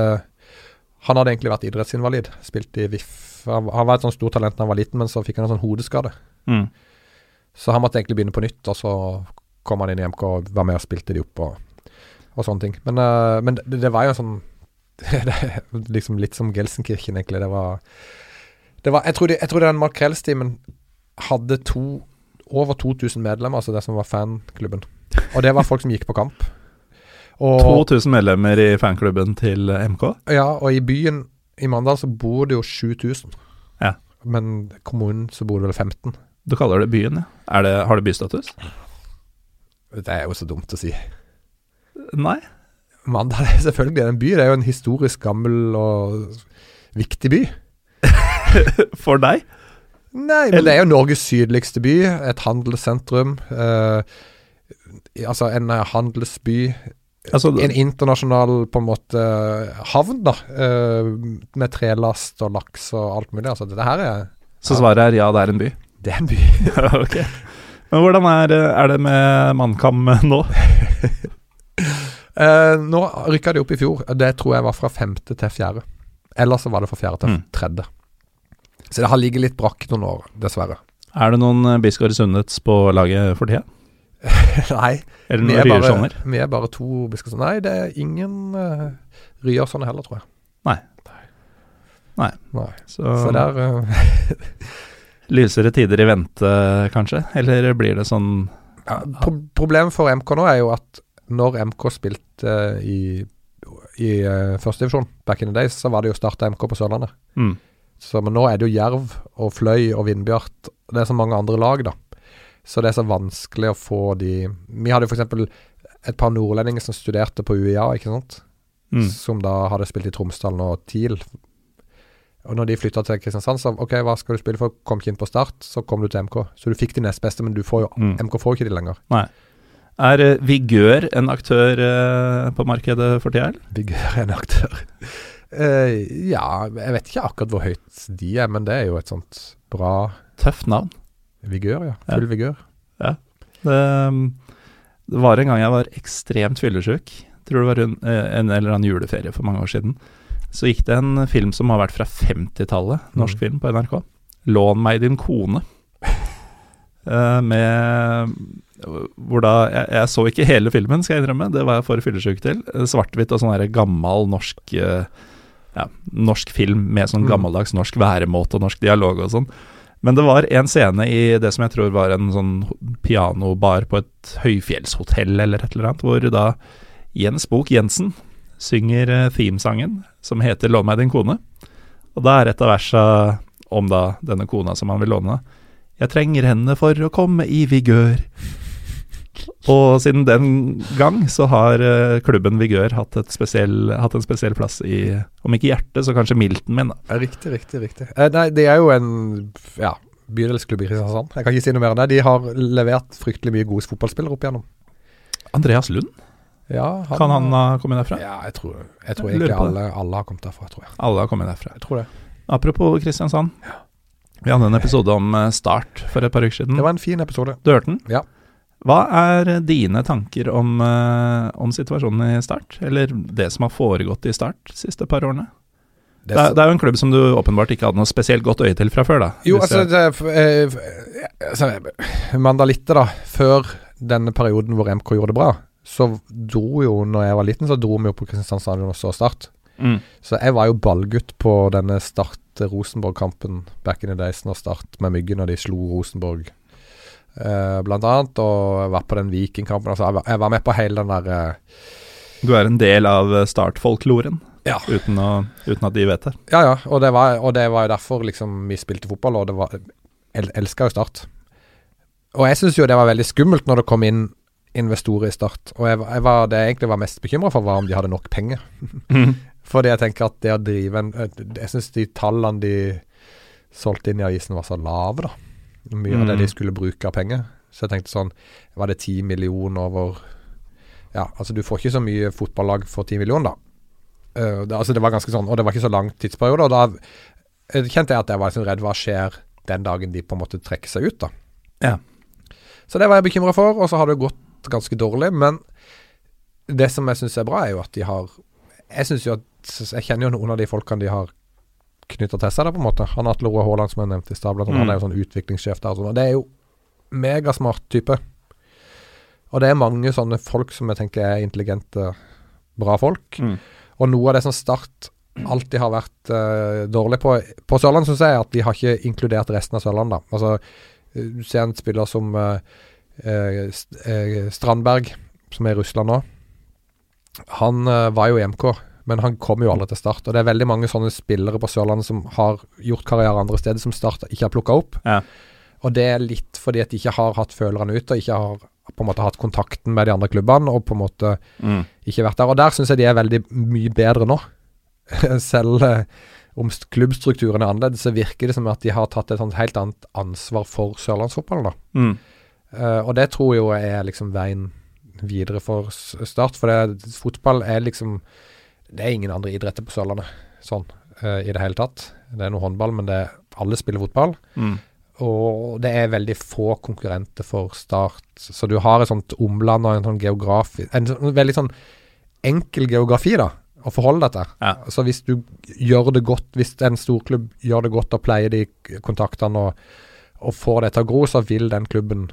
Han hadde egentlig vært idrettsinvalid. Spilt i VIF. Han, han var et sånt stort talent da han var liten, men så fikk han en sånn hodeskade. Mm. Så han måtte egentlig begynne på nytt, og så kom han inn i MK og var med og spilte de opp og, og sånne ting. Men, uh, men det, det var jo en sånn liksom Litt som Gelsenkirchen, egentlig. Det var, det var Jeg tror, de, jeg tror den Makrellstimen hadde to over 2000 medlemmer, altså det som var fanklubben. Og det var folk som gikk på kamp. Og, 2000 medlemmer i fanklubben til MK. ja, og i byen i Mandal så bor det jo 7000. Ja. Men kommunen så bor det vel 15. Du kaller det byen, ja. Er det, har det bystatus? Det er jo så dumt å si. Nei. Mandal er selvfølgelig en by. Det er jo en historisk gammel og viktig by. For deg? Nei, men det er jo Norges sydligste by. Et handelssentrum. Eh, altså en eh, handelsby. Altså, En internasjonal på en måte havn, da. eh, med trelast og laks og alt mulig. Altså det her er så svaret er ja, det er en by? Det er en by. Ok. Men hvordan er, er det med Mannkam nå? Eh, nå rykka de opp i fjor. Det tror jeg var fra femte til fjerde. Eller så var det fra fjerde til Mm. tredje. Så det har ligget litt brakk noen år, dessverre. Er det noen eh, Bisgaard Sundets på laget for tida? Nei, Er vi noen er, Ryersoner? vi er bare to biskoper. Nei, det er ingen uh, Ryersoner heller, tror jeg. Nei. Nei. Nei. Så, Så der uh, lysere tider i vente, kanskje? Eller blir det sånn ja, pro Problemet for MK nå er jo at når MK spilte i, i uh, førstedivisjon back in the days, så var det jo starta MK på Sørlandet. mm. Så, men nå er det jo Jerv og Fløy og Vindbjart. Det er så mange andre lag, da. Så det er så vanskelig å få de Vi hadde jo f.eks. et par nordlendinger som studerte på UiA, ikke sant. Mm. Som da hadde spilt i Tromsdalen og TIL. Og når de flytta til Kristiansand, så OK, hva skal du spille for? Kom ikke inn på start, så kom du til MK. Så du fikk de nest beste, men du får jo Mm. MK får ikke de lenger. Er uh, Vigør en aktør uh, på markedet for tida, eller? Vigør er en aktør. Uh, ja, jeg vet ikke akkurat hvor høyt de er, men det er jo et sånt bra Tøft navn. Vigør, ja. Ja. Full vigør. Det, det var en gang jeg var ekstremt fyllesyk. Tror det var en, eh, en eller annen juleferie for mange år siden. Så gikk det en film som har vært fra 50-tallet, norsk Mm. film på NRK. 'Lån meg din kone'. Eh, med Hvor da jeg, jeg så ikke hele filmen, skal jeg innrømme. Det var jeg for fyllesyk til. Svart-hvitt og sånn gammel norsk eh, ja, norsk film med sånn Mm. gammeldags norsk væremåte og norsk dialog og sånn. Men det var en scene i det som jeg tror var en sånn pianobar på et høyfjellshotell eller et eller annet, hvor da Jens Bok Jensen synger eh, themesangen som heter 'Lån meg din kone'. Og da er et av versa om da denne kona som han vil låne. Jeg trenger henne for å komme i vigør. Og siden den gang så har eh, klubben Vigør hatt, et spesiell, hatt en spesiell plass i, om ikke hjertet, så kanskje milten min. da. Riktig, riktig, riktig. Eh, nei, det er jo en ja, bydelsklubb i Kristiansand. Jeg kan ikke si noe mer enn det. De har levert fryktelig mye gode fotballspillere opp igjennom. Andreas Lund, Ja, kan han ha kommet derfra? Ja, jeg tror, jeg tror Jeg egentlig alle, alle har kommet derfra, tror jeg. Alle har kommet derfra. Jeg tror det. Apropos Kristiansand. Ja. Vi hadde en episode om eh, Start for et par uker siden. Det var en fin episode. Du hørte den? Ja. Hva er dine tanker om, eh, om situasjonen i Start, eller det som har foregått i Start de siste par årene? Det er, det er, jo en klubb som du åpenbart ikke hadde noe spesielt godt øye til fra før, da. Jo, altså, det, eh, altså Mandalitte, da. Før denne perioden hvor MK gjorde det bra, så dro jo, når jeg var liten, så dro vi jo på Kristiansand stadion og så Start. Mm. Så jeg var jo ballgutt på denne Start-Rosenborg-kampen back in the days, når Start med Myggen og de slo Rosenborg Uh, blant annet, og vært på den Vikingkampen. Altså, jeg, var, jeg, var med på hele den der uh, Du er en del av eh, startfolkloren, ja. uten, uten, at de vet det? Ja, ja, og det var, og det var jo derfor liksom vi spilte fotball, og det var Jeg elska jo Start. Og jeg syns jo det var veldig skummelt når det kom inn investorer i Start. Og jeg, jeg var, det jeg egentlig var mest bekymra for, var om de hadde nok penger. Mm. Fordi jeg tenker at det å drive en Jeg syns de tallene de solgte inn i avisen, var så lave, da mye mm. av det de mm. skulle bruke av penger. Så jeg tenkte sånn Var det ti millioner over Ja, altså du får ikke så mye fotballag for ti millioner, da. Uh, det, altså det var ganske sånn, og det var ikke så lang tidsperiode. Og da uh, kjente jeg at jeg var liksom redd hva skjer den dagen de på en måte trekker seg ut, da. Ja. Så det var jeg bekymra for, og så har det gått ganske dårlig. Men det som jeg syns er bra, er jo at de har Jeg syns jo at Jeg kjenner jo noen av de folkene de har knytta til seg, da, på en måte. Han Atle Roar Haaland, som jeg nevnte i stad, mm. han er jo sånn utviklingssjef der. Og sånn. Det er jo megasmart type. Og det er mange sånne folk som jeg tenker er intelligente, bra folk. Mm. Og noe av det som Start alltid har vært uh, dårlig på På Sørlandet syns jeg at de har ikke inkludert resten av Sørlandet. Altså, du ser en spiller som uh, uh, Strandberg, som er i Russland nå. Han var jo i MK men han kommer jo aldri til Start. Og det er veldig mange sånne spillere på Sørlandet som har gjort karriere andre steder, som Start ikke har plukka opp. Ja. Og det er litt fordi at de ikke har hatt følerne ut, og ikke har på en måte hatt kontakten med de andre klubbene, og på en måte mm. ikke vært der. Og der syns jeg de er veldig mye bedre nå. Selv eh, om klubbstrukturen er annerledes, så virker det som at de har tatt et sånt helt annet ansvar for sørlandsfotballen. da. Mm. Uh, og det tror jeg jo er liksom veien videre for Start. For det, fotball er liksom det er ingen andre idretter på Sørlandet sånn uh, i det hele tatt. Det er noe håndball, men det, alle spiller fotball. Mm. Og det er veldig få konkurrenter for Start. Så du har et sånt omland og en sånn geografi En sånn, veldig sånn enkel geografi, da, å forholde deg til. Ja. Så hvis du gjør det godt, hvis en storklubb gjør det godt og pleier de kontaktene og, og får det til å gro, så vil den klubben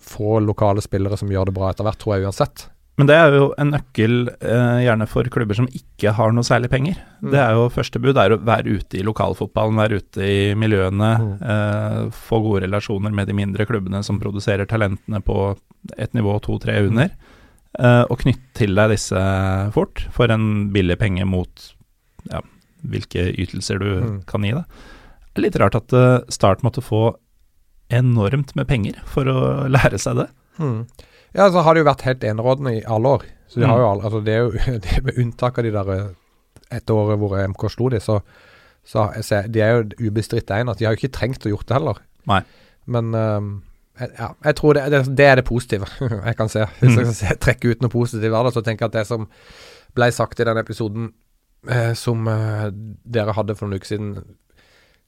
få lokale spillere som gjør det bra etter hvert, tror jeg uansett. Men det er jo en nøkkel eh, gjerne for klubber som ikke har noe særlig penger. Mm. Det er jo Første bud er å være ute i lokalfotballen, være ute i miljøene. Mm. Eh, få gode relasjoner med de mindre klubbene som produserer talentene på et nivå to-tre mm. under. Eh, og knytte til deg disse fort for en billig penge mot ja, hvilke ytelser du mm. kan gi. Det er litt rart at uh, Start måtte få enormt med penger for å lære seg det. Mm. Ja, så har det jo vært helt enerådende i alle år. Så de mm. har jo all, altså det er jo det Med unntak av de der etter et år hvor MK slo de, så, så jeg, de er jo ubestridt at De har jo ikke trengt å gjort det heller. Nei. Men um, ja, jeg tror det, det, det, er det positive jeg kan se. Hvis jeg skal trekke ut noe positivt av det, så tenker jeg at det som ble sagt i den episoden eh, som eh, dere hadde for noen uker siden,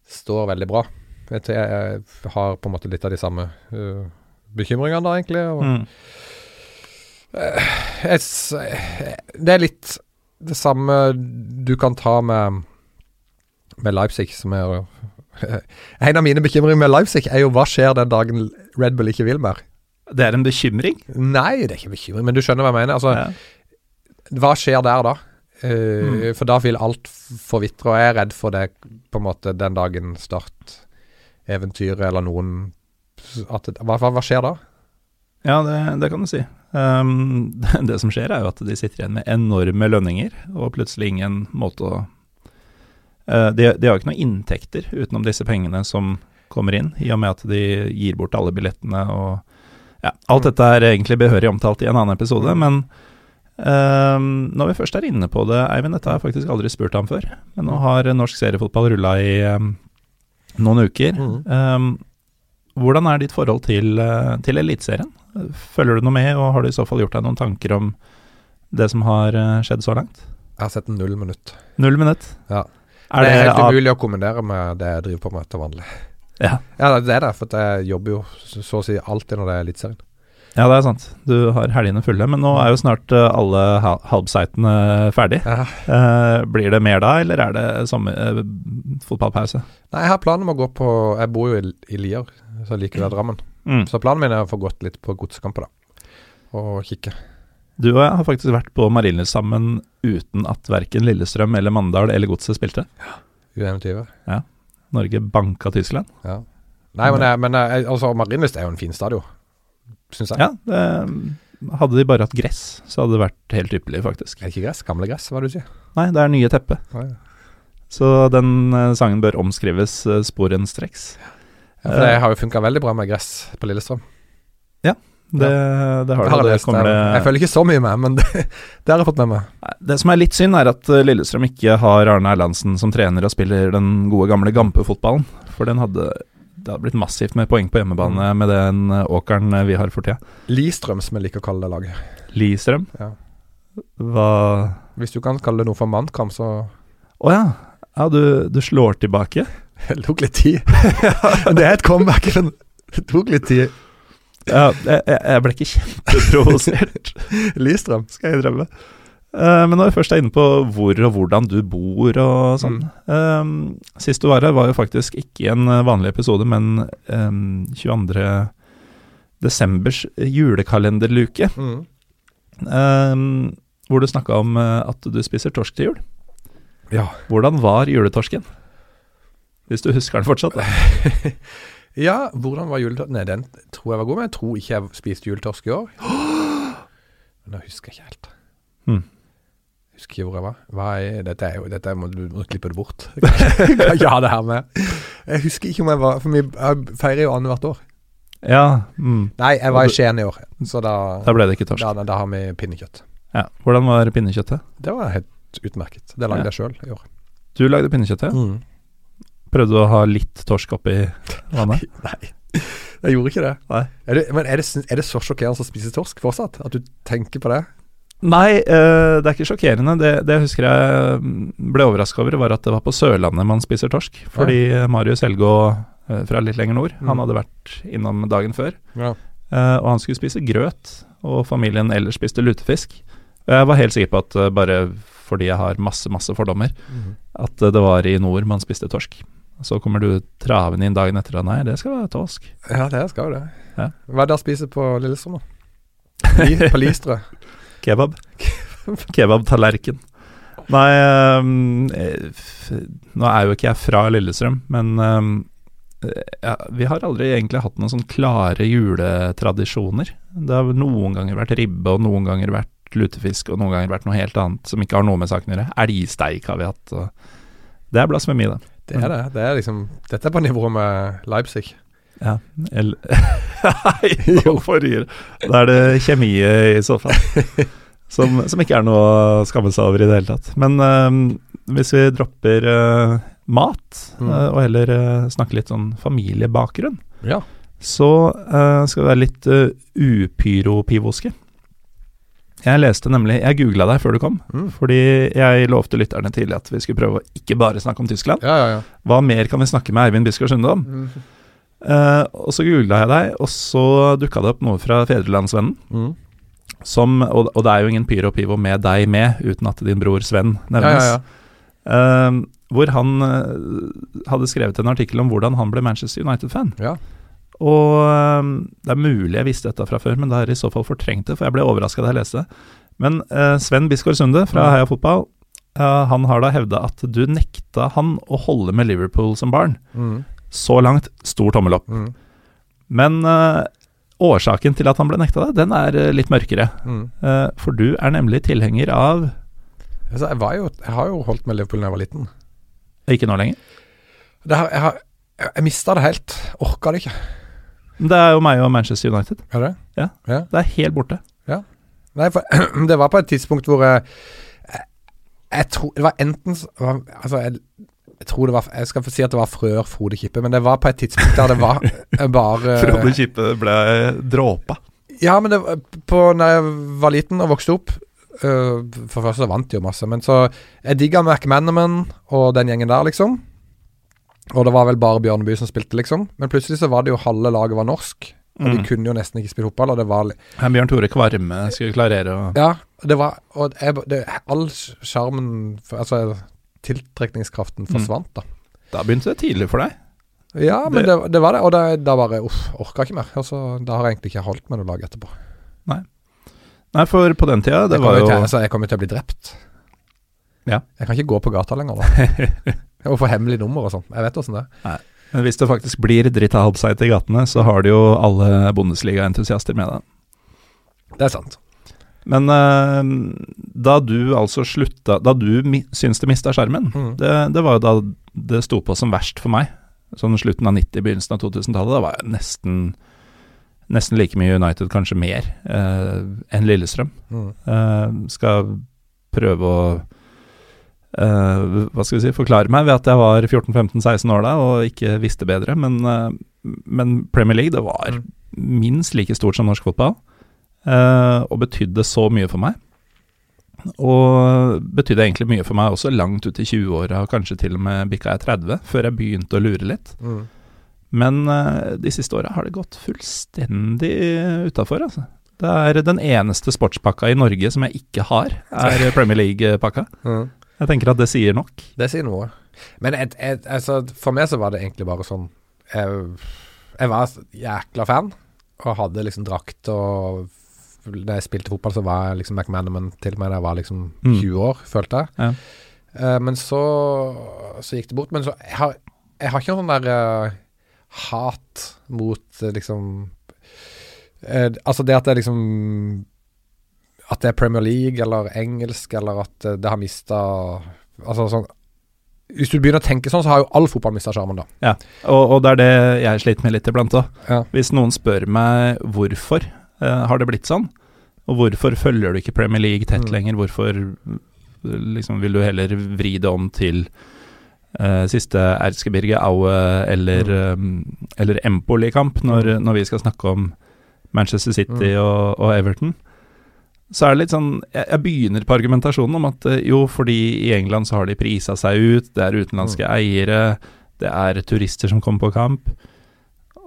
står veldig bra. Jeg, jeg, har på en måte litt av de samme uh, bekymringene, da, egentlig. Og, mm. jeg, det er litt det samme du kan ta med, med Leipzig, som er En av mine bekymringer med Leipzig er jo hva skjer den dagen Red Bull ikke vil mer? Det er en bekymring? Nei, det er ikke bekymring, men du skjønner hva jeg mener. Altså, ja. Hva skjer der da? Uh, mm. For da vil alt forvitre, og jeg er redd for det på en måte den dagen Start eventyret eller noen at, hva, hva, skjer da? Ja, det, det kan du si. Um, det, det, som skjer, er jo at de sitter igjen med enorme lønninger, og plutselig ingen måte å uh, de, de, har ikke noen inntekter utenom disse pengene som kommer inn, i og med at de gir bort alle billettene og ja, Alt mm. dette er egentlig behørig omtalt i en annen episode, mm. men um, når vi først er inne på det, Eivind, dette har jeg faktisk aldri spurt ham før, men nå har norsk seriefotball rulla i um, noen uker. Mm. Um, hvordan er ditt forhold til, eh, til Eliteserien? Følger du noe med, og har du i så fall gjort deg noen tanker om det som har eh, skjedd så langt? Jeg har sett null minutt. Null minutt? Ja. Er det, er helt umulig å kombinere med det jeg driver på med til vanlig. Ja. ja, det er det, for jeg jobber jo så å si alltid når det er Eliteserien. Ja, det er sant. Du har helgene fulle. Men nå er jo snart eh, alle halbsitene ferdig. Ja. Eh, blir det mer da, eller er det sommer, eh, fotballpause? Nei, jeg har planen om å gå på Jeg bor jo i, i Lier, så jeg liker jo Drammen. Mm. Så planen min er å få gått litt på godsekamper, da. Og kikke. Du og jeg har faktisk vært på Marienlyst sammen uten at verken Lillestrøm eller Mandal eller Godset spilte. Ja, U21. Ja. Norge banka Tyskland. Ja. Nei, men, jeg, men jeg, altså, Marienlyst er jo en fin stadion, syns jeg. Ja, det, hadde de bare hatt gress, så hadde det vært helt ypperlig, faktisk. Er det ikke gress? Gamle gress, hva er det du sier? Nei, det er nye teppe. Ja, ja. Så den eh, sangen bør omskrives uh, sporenstreks. Ja, for det har jo funka veldig bra med gress på Lillestrøm. Det, det har Det har det. det, jeg, det, jeg følger ikke så mye med, men det, det har jeg fått med meg. Det som er litt synd, er at eh, Lillestrøm ikke har Arne Erlandsen som trener og spiller den gode gamle Gampe-fotballen. For den hadde det hadde blitt massivt med poeng på hjemmebane Mm. med den eh, åkeren eh, vi har for tida. Listrøm, som jeg liker å kalle det laget. Listrøm, Ja. hva Hvis du kan kalle det noe for mannkram, så Å ja. ja du, du slår tilbake? Det tok litt tid. Det er et comeback, men det tok litt tid. Ja, jeg, jeg ble ikke kjempeprovosert, Listrøm. skal jeg drømme. Eh, men når vi først er inne på hvor og hvordan du bor og sånn eh, Sist du var her, var jo faktisk ikke en eh, vanlig episode, men um, 22. desembers julekalenderluke. Mm. eh, hvor du snakka om at du spiser torsk til jul. Ja. Hvordan var juletorsken? Hvis du husker den fortsatt. Da. ja, hvordan var juletorsk? Nei, den tror jeg var god, men jeg tror ikke jeg spiste juletorsk i år. Men nå husker jeg ikke helt. Hmm. Husker ikke hvor jeg var. Er, dette er jo Dette må du må klippe det bort. Kan ikke ha det her med. Jeg husker ikke om jeg var For vi feirer jo annethvert år. Ja, mm, Nei, jeg var i Skien i år, så da, da ble det ikke torsk. da, da har vi pinnekjøtt. Ja. Hvordan var pinnekjøttet? Det var helt utmerket. Det lagde Ja. jeg sjøl i år. Du lagde pinnekjøttet. Mm. Prøvde du å ha litt torsk oppi vannet? Nei, jeg gjorde ikke det. Nei. Er det men er det, er det så sjokkerende å spise torsk fortsatt? At du tenker på det? Nei, eh, det er ikke sjokkerende. Det, det jeg husker jeg mm, ble overraska over, var at det var på Sørlandet man spiser torsk. Fordi Marius Helgå eh, fra litt lenger nord, Mm. han hadde vært innom dagen før. Ja. eh, og han skulle spise grøt, og familien ellers spiste lutefisk. Og jeg var helt sikker på at bare fordi jeg har masse, masse fordommer, at eh, det var i nord man spiste torsk. Så kommer du travende inn dagen etter og nei, det skal være torsk. Ja, det skal jo det. Ja. Hva er det å spise på Lillestrøm, da? På Listrø? Kebab. Kebabtallerken. Nei, eh, nå er jo ikke jeg fra Lillestrøm, men eh, ja, vi har aldri egentlig hatt noen sånn klare juletradisjoner. Det har noen ganger vært ribbe, og noen ganger vært lutefisk, og noen ganger vært noe helt annet som ikke har noe med saken å gjøre. Elgsteik har vi hatt. Og det er blasfemi, det. Det er det. det er liksom, dette er på nivå med Leipzig. Ja. Eller Jo, forrige Da er det kjemi i så fall. Som, som ikke er noe å skamme seg over i det hele tatt. Men øhm, hvis vi dropper øh, mat, Mm. øh, og heller øh, snakker litt sånn familiebakgrunn, Ja. så øh, skal vi være litt upyropivoske. Jeg leste nemlig Jeg googla deg før du kom, Mm. fordi jeg lovte lytterne tidlig at vi skulle prøve å ikke bare snakke om Tyskland. Ja, ja, ja. Hva mer kan vi snakke med Eivind Biskår Sunde om? Mm. Uh, og så googla jeg deg, og så dukka det opp noe fra Fedrelandsvennen. Mm. Som, og, og det er jo ingen Pyro Pivo med deg med, uten at din bror Sven nevnes. ja, ja. Eh, hvor han uh, hadde skrevet en artikkel om hvordan han ble Manchester United-fan. Ja. Og eh, det er mulig jeg visste dette fra før, men det har i så fall fortrengt det, for jeg ble overraska da jeg leste det. Men eh, Sven Bisgaard Sunde fra. Heia Fotball, eh, han har da hevda at du nekta han å holde med Liverpool som barn. Mm. Så langt, stor tommel opp. Mm. Men eh, årsaken til at han ble nekta det, den er eh, litt mørkere. Mm. Eh, for du er nemlig tilhenger av Altså, jeg, var jo, jeg har jo holdt med Liverpool da jeg var liten. Ikke nå lenger. Det har, jeg har jeg mista det helt. Orka det ikke. Det er jo meg og Manchester United. Er det? Det er helt borte. Nei, for det var på et tidspunkt hvor jeg, jeg, jeg tror Det var enten Altså, jeg, jeg tror det var Jeg skal få si at det var før Frode Kippe, men det var på et tidspunkt der det var eh, bare Frode Kippe ble dråpa. Ja, men det på Når jeg var liten og vokste opp øh, For først så vant de jo masse, men så Jeg digga McManaman og den gjengen der, liksom. Og det var vel bare Bjørneby som spilte, liksom. Men plutselig så var det jo halve laget var norsk. Og de Mm. kunne jo nesten ikke spille fotball, og det var Her Bjørn Tore Kvarme skulle klarere å Ja, det var Og jeg, det, all sjarmen Altså, tiltrekningskraften Mm. forsvant, da. Da begynte det tidlig for deg. Ja, men Det- det, var det. Og da, da bare Uff, orka ikke mer. Altså, da har jeg egentlig ikke holdt med noe lag etterpå. Nei, for på den tida, det var jo til, altså, jeg kommer til å bli drept. Ja. Jeg kan ikke gå på gata lenger da. Må få hemmelig nummer og sånn. Jeg vet åssen det er. Men hvis det faktisk blir dritt av halvseit i gatene, så har de jo alle Bundesliga-entusiaster med deg. Det er sant. Men uh, da du altså slutta Da du mi syns du mista skjermen, Mm. det, det var jo da det sto på som verst for meg. Sånn slutten av 90, begynnelsen av 2000-tallet. Da var jeg nesten Nesten like mye United, kanskje mer, uh, enn Lillestrøm. Mm. Uh, skal prøve å eh, Hva skal vi si Forklare meg ved at jeg var 14-15-16 år da og ikke visste bedre. Men, uh, men Premier League, det var Mm. minst like stort som norsk fotball. uh, og betydde så mye for meg. Og betydde egentlig mye for meg også langt ut i 20-åra, og kanskje til og med bikka jeg 30, før jeg begynte å lure litt. Mm. Men de siste åra har det gått fullstendig utafor, altså. Det er den eneste sportspakka i Norge som jeg ikke har, er Premier League-pakka. Mm. Jeg tenker at det sier nok. Det sier noe. Men et, et, altså, for meg så var det egentlig bare sånn Jeg, jeg var jækla fan, og hadde liksom drakt og Da jeg spilte fotball, så var jeg liksom McManaman til meg da jeg var liksom Mm. 20 år, følte jeg. Ja. Uh, men så, så gikk det bort. Men så Jeg har, jeg har ikke noe sånn der uh, hat mot uh, liksom Altså det at jeg liksom At det er Premier League eller engelsk, eller at eh, det har mista Altså sånn Hvis du begynner å tenke sånn, så har jo all fotball mista sjarmen, da. Ja, og, og det er det jeg sliter med litt iblant òg. Ja. Hvis noen spør meg hvorfor eh, har det blitt sånn, og hvorfor følger du ikke Premier League tett Mm. lenger, hvorfor liksom vil du heller vri det om til eh, siste Erzgebirge Aue eller, eh, eller Empoli-kamp når, Mm. når vi skal snakke om Manchester City Mm. og, og Everton, så er det litt sånn jeg, jeg begynner på argumentasjonen om at eh, jo, fordi i England så har de prisa seg ut, det er utenlandske Mm. eiere, det er turister som kommer på kamp.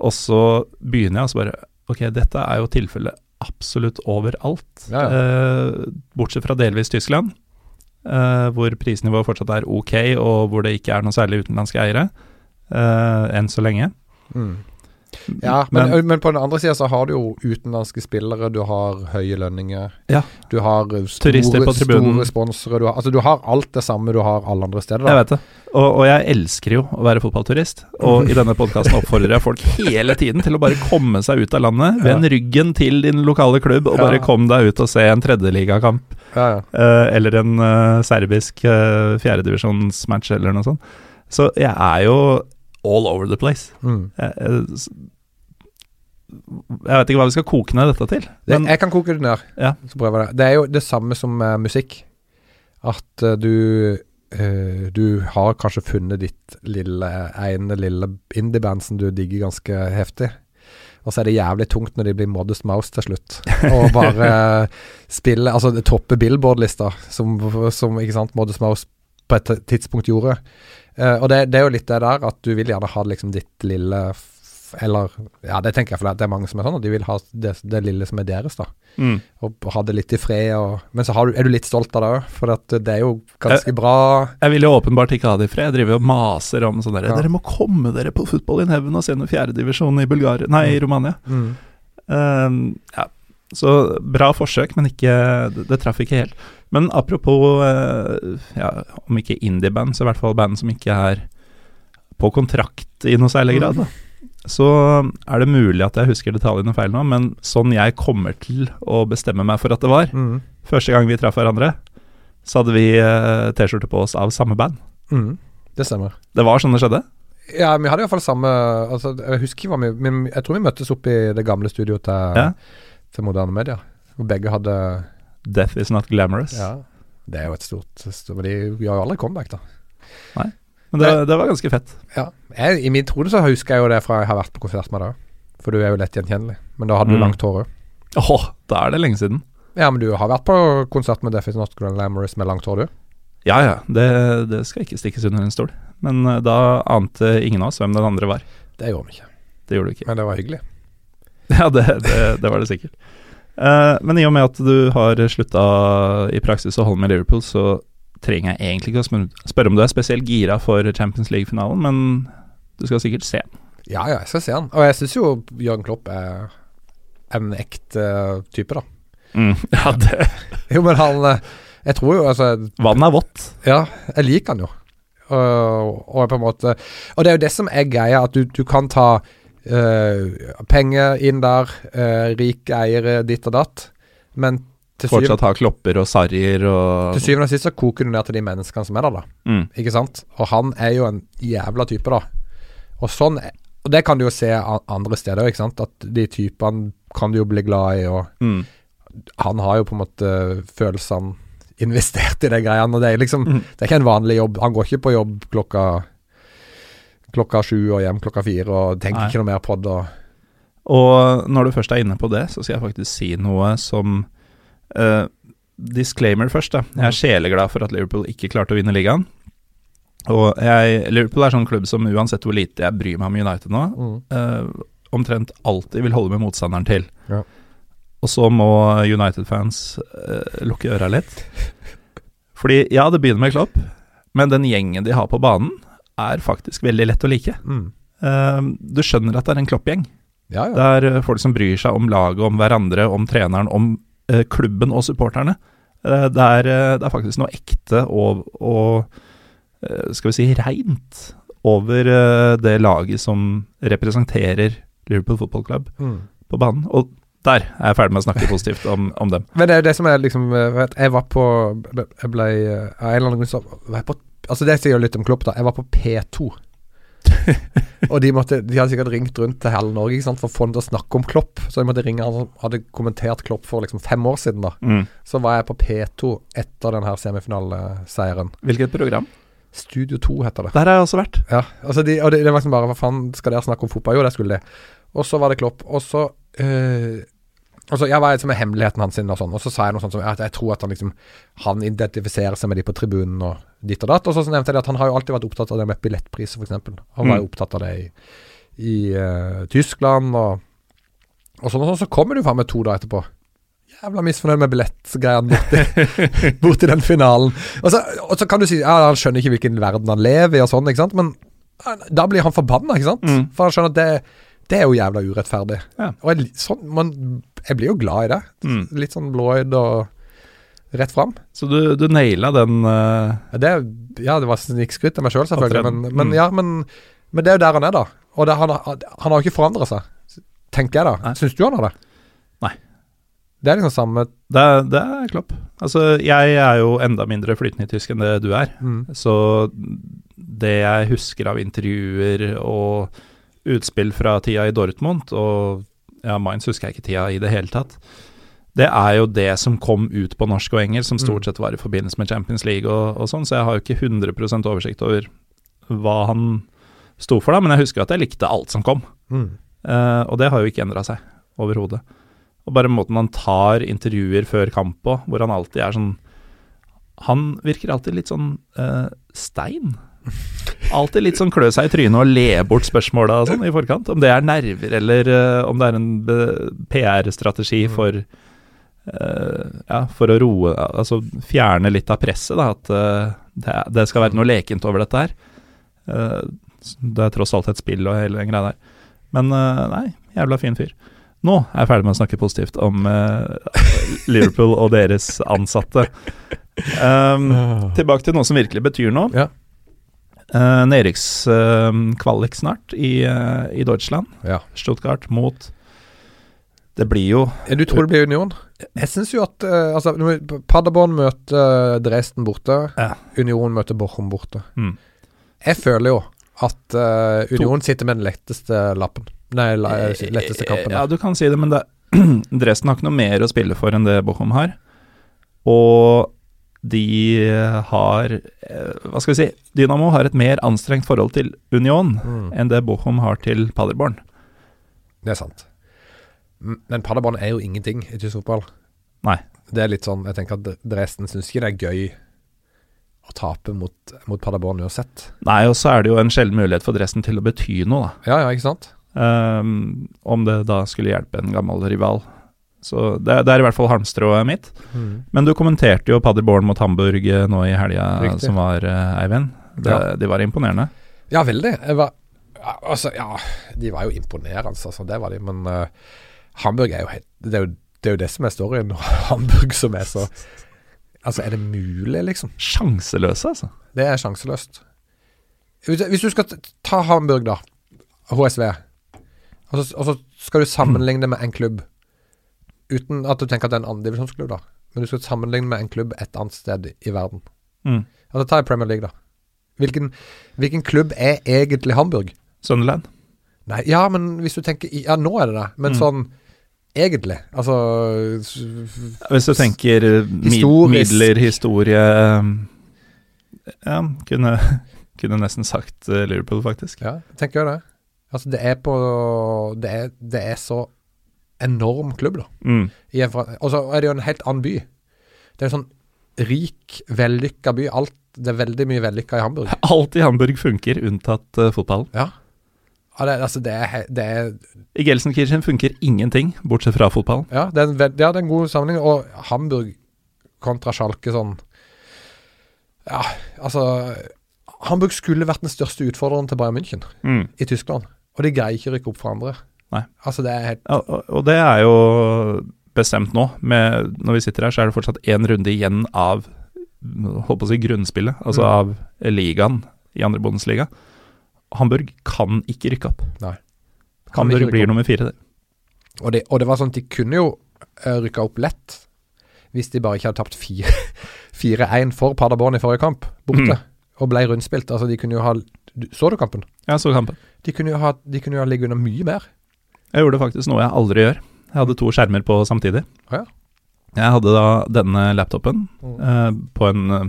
Og så begynner jeg altså bare Ok, dette er jo tilfellet absolutt overalt. Ja, ja. Eh, bortsett fra delvis Tyskland, eh, hvor prisnivået fortsatt er ok, og hvor det ikke er noe særlig utenlandske eiere. eh, enn så lenge. Mm. Ja, men, men, på den andre sida så har du jo utenlandske spillere, du har høye lønninger. Ja. Du har eh, store, store sponsere. Du har, altså du har alt det samme du har alle andre steder. Jeg vet det. Og, og jeg elsker jo å være fotballturist. Og i denne podkasten oppfordrer jeg folk hele tiden til å bare komme seg ut av landet, vend ryggen til din lokale klubb, og bare kom deg ut og se en tredjeligakamp. Ja, ja. Uh, eller en uh, serbisk uh, fjerdedivisjonsmatch eller noe sånt. Så jeg er jo all over the place. Mm. Jeg, jeg, vet ikke hva vi skal koke ned dette til. Men jeg kan koke det ned. Ja. Det. Det er jo det samme som uh, musikk. At uh, du uh, Du har kanskje funnet ditt lille ene lille indieband som du digger ganske heftig. Og så er det jævlig tungt når de blir Modest Mouse til slutt. Og bare spille Altså det topper Billboard-lista, som, som ikke sant, Modest Mouse på et tidspunkt gjorde. Eh, og det, det er jo litt det der at du vil gjerne ha liksom ditt lille Eller Ja, det tenker jeg, for det er mange som er sånn, og de vil ha det, det lille som er deres, da mm, og ha det litt i fred. Og, men så har du, er du litt stolt av det òg, for at det er jo ganske bra. jeg vil jo åpenbart ikke ha det i fred. Jeg driver og maser om sånn der Ja. Dere må komme dere på Football in Heaven og se noe fjerdedivisjon i Bulgaria Nei, i Romania. Mm. Eh, ja. Så bra forsøk, men ikke Det, det traff ikke helt. Men apropos eh, ja, Om ikke indieband, så i hvert fall band som ikke er på kontrakt i noe særlig grad, da. Så er det mulig at jeg husker detaljene feil nå, men sånn jeg kommer til å bestemme meg for at det var Mm. Første gang vi traff hverandre, så hadde vi eh, T-skjorte på oss av samme band. Mm. Det stemmer. Det var sånn det skjedde. Ja, vi hadde iallfall samme altså, Jeg husker ikke hva vi men Jeg tror vi møttes opp i det gamle studioet til, Ja. Til Moderne Media. Hvor begge hadde Death is not glamorous. Ja. Det er jo et stort, stort Men de gjør jo aldri comeback, da. Men det, det var ganske fett. Ja. Jeg, I min trone så husker jeg jo det fra jeg har vært på konsert med deg. For du er jo lett gjenkjennelig. Men da hadde du Mm. langt hår òg. Åh, da er det lenge siden. Ja, men du har vært på konsert med Death Is Not Glamorous med langt hår, du? Ja ja, det, det skal ikke stikkes under en stol. Men eh, da ante ingen av oss hvem den andre var. Det gjorde vi ikke. Det gjorde du ikke. Men det var hyggelig. Ja, det, det, det var det sikkert. Uh, men i og med at du har slutta i praksis å holde med Liverpool, så trenger jeg egentlig ikke å spørre om du er spesielt gira for Champions League-finalen, men du skal sikkert se den. Ja, ja, jeg skal se den. Og jeg syns jo Jørgen Klopp er en ekte type, da. Mm. Ja, det Jo, men han eh, Jeg tror jo altså Vannet er vått. Ja, jeg liker han jo. Og, og på en måte Og det er jo det som er greia, at du, du kan ta penger inn der, eh, rike eiere ditt og datt, men til Fortsatt ha klopper og sarrier og til syvende og sist så koker du ned til de menneskene som er der, da. mm. Ikke sant? Og han er jo en jævla type, da. Og sånn Og det kan du jo se andre steder, ikke sant. At de typene kan du jo bli glad i, og Mm. han har jo på en måte følelsene investert i de greiene. Og det er liksom Mm. Det er ikke en vanlig jobb. Han går ikke på jobb klokka Klokka sju og hjem klokka fire og tenk Nei. ikke noe mer på det. Og, når du først er inne på det, så skal jeg faktisk si noe som uh, Disclaimer først, da. Jeg er sjeleglad for at Liverpool ikke klarte å vinne ligaen. Og jeg, Liverpool er sånn klubb som uansett hvor lite jeg bryr meg om United nå, eh, omtrent alltid vil holde med motstanderen til. Ja. Og så må United-fans uh, lukke øra litt. Fordi ja, det begynner med Klopp, men den gjengen de har på banen, er faktisk veldig lett å like. Mm. Eh, du skjønner at det er en Klopp-gjeng. Ja, ja. Det er eh, folk som bryr seg om laget, om hverandre, om treneren, om eh, klubben og supporterne. Det, er, det er faktisk noe ekte og, og skal vi si reint over det laget som representerer Liverpool Football Club Mm. på banen. Og der er jeg ferdig med å snakke positivt om, om dem. Men det er jo det som er liksom Jeg var på Jeg ble Av en eller annen grunn så var jeg på Altså Det sier jo litt om Klopp, da. Jeg var på P2. og de måtte De hadde sikkert ringt rundt til hele Norge sant, for å få ham til å snakke om Klopp. Så de måtte ringe han som hadde kommentert Klopp for liksom fem år siden. da Mm. Så var jeg på P2 etter denne semifinaleseieren. Hvilket program? Studio 2 heter det. Der har jeg også vært. Ja, altså de, og det, det var liksom bare Hva faen skal dere snakke om fotball? Jo, det skulle de. Og så var det Klopp. Og så øh, og så, Jeg var liksom med hemmeligheten hans og sånn, og så sa jeg noe sånt som at jeg tror at han liksom Han identifiserer seg med de på tribunen og ditt og datt. Og så nevnte jeg at han har jo alltid vært opptatt av det med billettpriser, f.eks. Han var jo Mm. opptatt av det i, i uh, Tyskland og, og sånn og sånn. Så kommer du faen meg to dager etterpå. Jævla misfornøyd med billettgreiene borti, borti den finalen. Og så, og så kan du si ja, han skjønner ikke hvilken verden han lever i og sånn, ikke sant. Men da blir han forbanna, ikke sant. Mm. For han skjønner at det, det er jo jævla urettferdig. Ja. Og jeg, sånn, man, jeg blir jo glad i det. Mm. Litt sånn blåøyd og rett fram. Så du, du naila den uh... Det, ja, det var snikskryt av meg sjøl, selv, selvfølgelig. Men, Mm. ja, men, men det er jo der han er, da. Og det, han, han har jo ikke forandra seg, tenker jeg da. Syns du han har det? Nei. Det er liksom samme det, det er Klopp. Altså, jeg er jo enda mindre flytende i tysk enn det du er. mm. Så det jeg husker av intervjuer og utspill fra tida i Dortmund, og ja, Mainz husker jeg ikke tida i det hele tatt, det er jo det som kom ut på norsk og engelsk, som stort Mm. sett var i forbindelse med Champions League og, og sånn, så jeg har jo ikke 100 oversikt over hva han sto for da, men jeg husker at jeg likte alt som kom. Mm. Uh, og det har jo ikke endra seg overhodet. Og bare måten han tar intervjuer før kamp på, hvor han alltid er sånn Han virker alltid litt sånn uh, stein. Alltid litt sånn klø seg i trynet og le bort spørsmåla sånn i forkant. Om det er nerver, eller uh, om det er en PR-strategi for uh, Ja, for å roe Altså fjerne litt av presset, da. At uh, det, det skal være noe lekent over dette her. Det er tross alt et spill og hele den greia der. Men nei, jævla fin fyr. Nå er jeg ferdig med å snakke positivt om Liverpool og deres ansatte. Um, tilbake til noe som virkelig betyr noe. Ja. Uh, Nedrykkskvalik snart i, uh, i Deutschland. Ja. Stuttgart mot Det blir jo Du tror det blir Union? Jeg syns jo at uh, altså, Paderborn møter Dresden borte. Ja. Union møter Bochum borte. Mm. Jeg føler jo at eh, Union sitter med den letteste lappen. Nei, la, eh, letteste kampen. Ja, du kan si det, men det, Dresden har ikke noe mer å spille for enn det Bochum har. Og de har eh, Hva skal vi si? Dynamo har et mer anstrengt forhold til Union Mm. enn det Bochum har til Paderborn. Det er sant. Men Paderborn er jo ingenting i tysk fotball. Nei. Det er litt sånn Jeg tenker at Dresden syns ikke det er gøy å tape mot, mot Paderborn uansett. Nei, og så er det jo en sjelden mulighet for Dresden til å bety noe, da. Ja, ja, ikke sant? Um, om det da skulle hjelpe en gammel rival. Så det, det er i hvert fall halmstrået mitt. Mm. Men du kommenterte jo Paderborn mot Hamburg eh, nå i helga som var, uh, Eivind. Det, Ja. De var imponerende. Ja, veldig. Var, altså, ja, de var jo imponerende, altså. Det var de. Men uh, Hamburg er jo helt det er jo, det er jo det som er storyen. Hamburg som er så Altså, er det mulig, liksom? Sjanseløse, altså. Det er sjanseløst. Hvis hvis du skal ta Hamburg, da. HSV. Og så, og så skal du sammenligne det med en klubb. Uten at du tenker at det er en andredivisjonsklubb, da. Men du skal sammenligne med en klubb et annet sted i verden. Mm. Altså Ta i Premier League, da. Hvilken, hvilken klubb er egentlig Hamburg? Sunderland. Nei, ja, men hvis du tenker Ja, nå er det det. Men Mm. sånn egentlig. Altså Hvis du tenker eh, Historisk. midler, historie um, Ja, kunne, kunne nesten sagt eh, Liverpool, faktisk. Ja, tenker jeg det. Altså, det er på Det er, det er så enorm klubb, da. Mm. Og så er det jo en helt annen by. Det er en sånn rik, vellykka by. Alt Det er veldig mye vellykka i Hamburg. Alt i Hamburg funker, unntatt uh, fotballen. Ja. ja det, altså, det er, det er I Gelsenkirchen funker ingenting, bortsett fra fotballen. Ja, er ja, det er en god sammenligning. Og Hamburg kontra Schalke sånn Ja, altså Hamburg skulle vært den største utfordreren til Bayern München Mm. i Tyskland. Og de greier ikke å rykke opp for andre. Nei. Altså, det er helt Og, og- det er jo bestemt nå. Med, når vi sitter her, så er det fortsatt én runde igjen av holdt på å si grunnspillet, altså Mm. av ligaen i andre Bundesliga. Hamburg kan ikke rykke opp. Nei. Hamburg blir nummer fire. det. Og det, og det var sånn at de kunne jo uh, rykka opp lett hvis de bare ikke hadde tapt 4-1 for Paderborn i forrige kamp, borte, Mm. og ble rundspilt. Altså, de kunne jo ha Så du kampen? Ja, så kampen. De kunne jo ha, de kunne jo ha ligget under mye mer. Jeg gjorde faktisk noe jeg aldri gjør. Jeg hadde to skjermer på samtidig. Ja. Jeg hadde da denne laptopen eh, på en eh,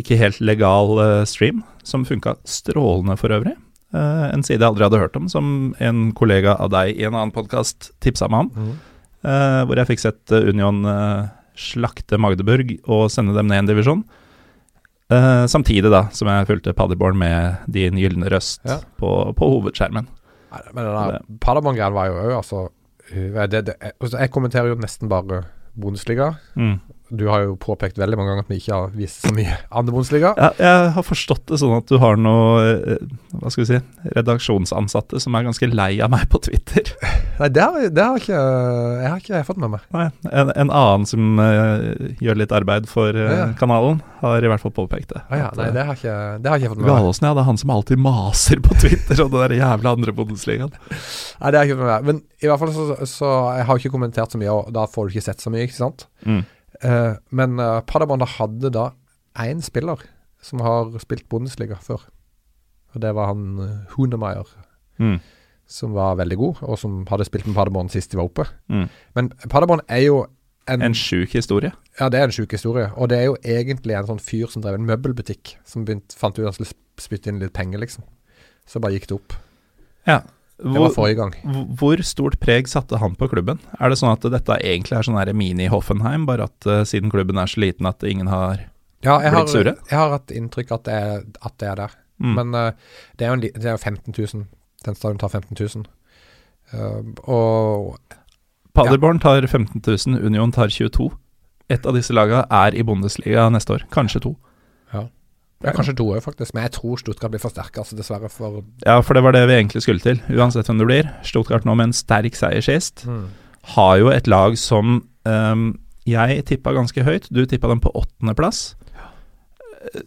ikke helt legal eh, stream, som funka strålende for øvrig. Eh, en side jeg aldri hadde hørt om, som en kollega av deg i en annen podkast tipsa meg om. Mm. eh, hvor jeg fikk sett Union slakte Magdeburg og sende dem ned en divisjon. Eh, samtidig da som jeg fulgte Paddyborn med din gylne røst Ja. på, på hovedskjermen. Nei, men det Paderborn-greia var jo òg, altså uh, det, det, altså, Jeg kommenterer jo nesten bare Bundesliga. Mm. Du har jo påpekt veldig mange ganger at vi ikke har vist så mye andre Bundesliga. Ja, jeg har forstått det sånn at du har noe eh, Hva skal vi si redaksjonsansatte som er ganske lei av meg på Twitter. Nei, det har, det har ikke jeg har ikke fått med meg. Nei, en, en annen som uh, gjør litt arbeid for uh, Ja. kanalen, har i hvert fall påpekt det. Ah, ja, nei, eh, det har ikke, det har ikke jeg fått med meg. Galåsen, ja. Det er han som alltid maser på Twitter om det der jævla andre Bundesligaen. Nei, det har jeg ikke fått med meg. Men i hvert fall så, så Jeg har ikke kommentert så mye, og da får du ikke sett så mye, ikke sant? Mm. Eh, men uh, Paderborn hadde da én spiller som har spilt Bundesliga før. Og det var han uh, Hunemeyer, Mm. som var veldig god, og som hadde spilt med Paderborn sist de var oppe. Mm. Men Paderborn er jo en, En sjuk historie. Ja, det er en sjuk historie. Og det er jo egentlig en sånn fyr som drev en møbelbutikk, som begynt, fant ut at han skulle spytte inn litt penger, liksom. Så bare gikk det opp. Ja. Det var forrige gang. hvor stort preg satte han på klubben? Er det sånn at dette egentlig er sånn mini-Hoffenheim, bare at uh, siden klubben er så liten at ingen har Ja, Blitt sure? jeg har hatt inntrykk at det er, at det er der. mm. Men uh, det er jo en, det er 15 000. Den stadion tar 15 000. Uh, og Paderborn tar 15 000, Union tar 22. Et av disse lagene er i Bundesliga neste år, kanskje to. Ja, kanskje to òg, faktisk. Men jeg tror Stuttgart blir forsterka, altså, dessverre. For Ja, for det var det vi egentlig skulle til, uansett hvem det blir. Stuttgart nå med en sterk seier sist, har jo et lag som um, jeg tippa ganske høyt. Du tippa dem på åttendeplass.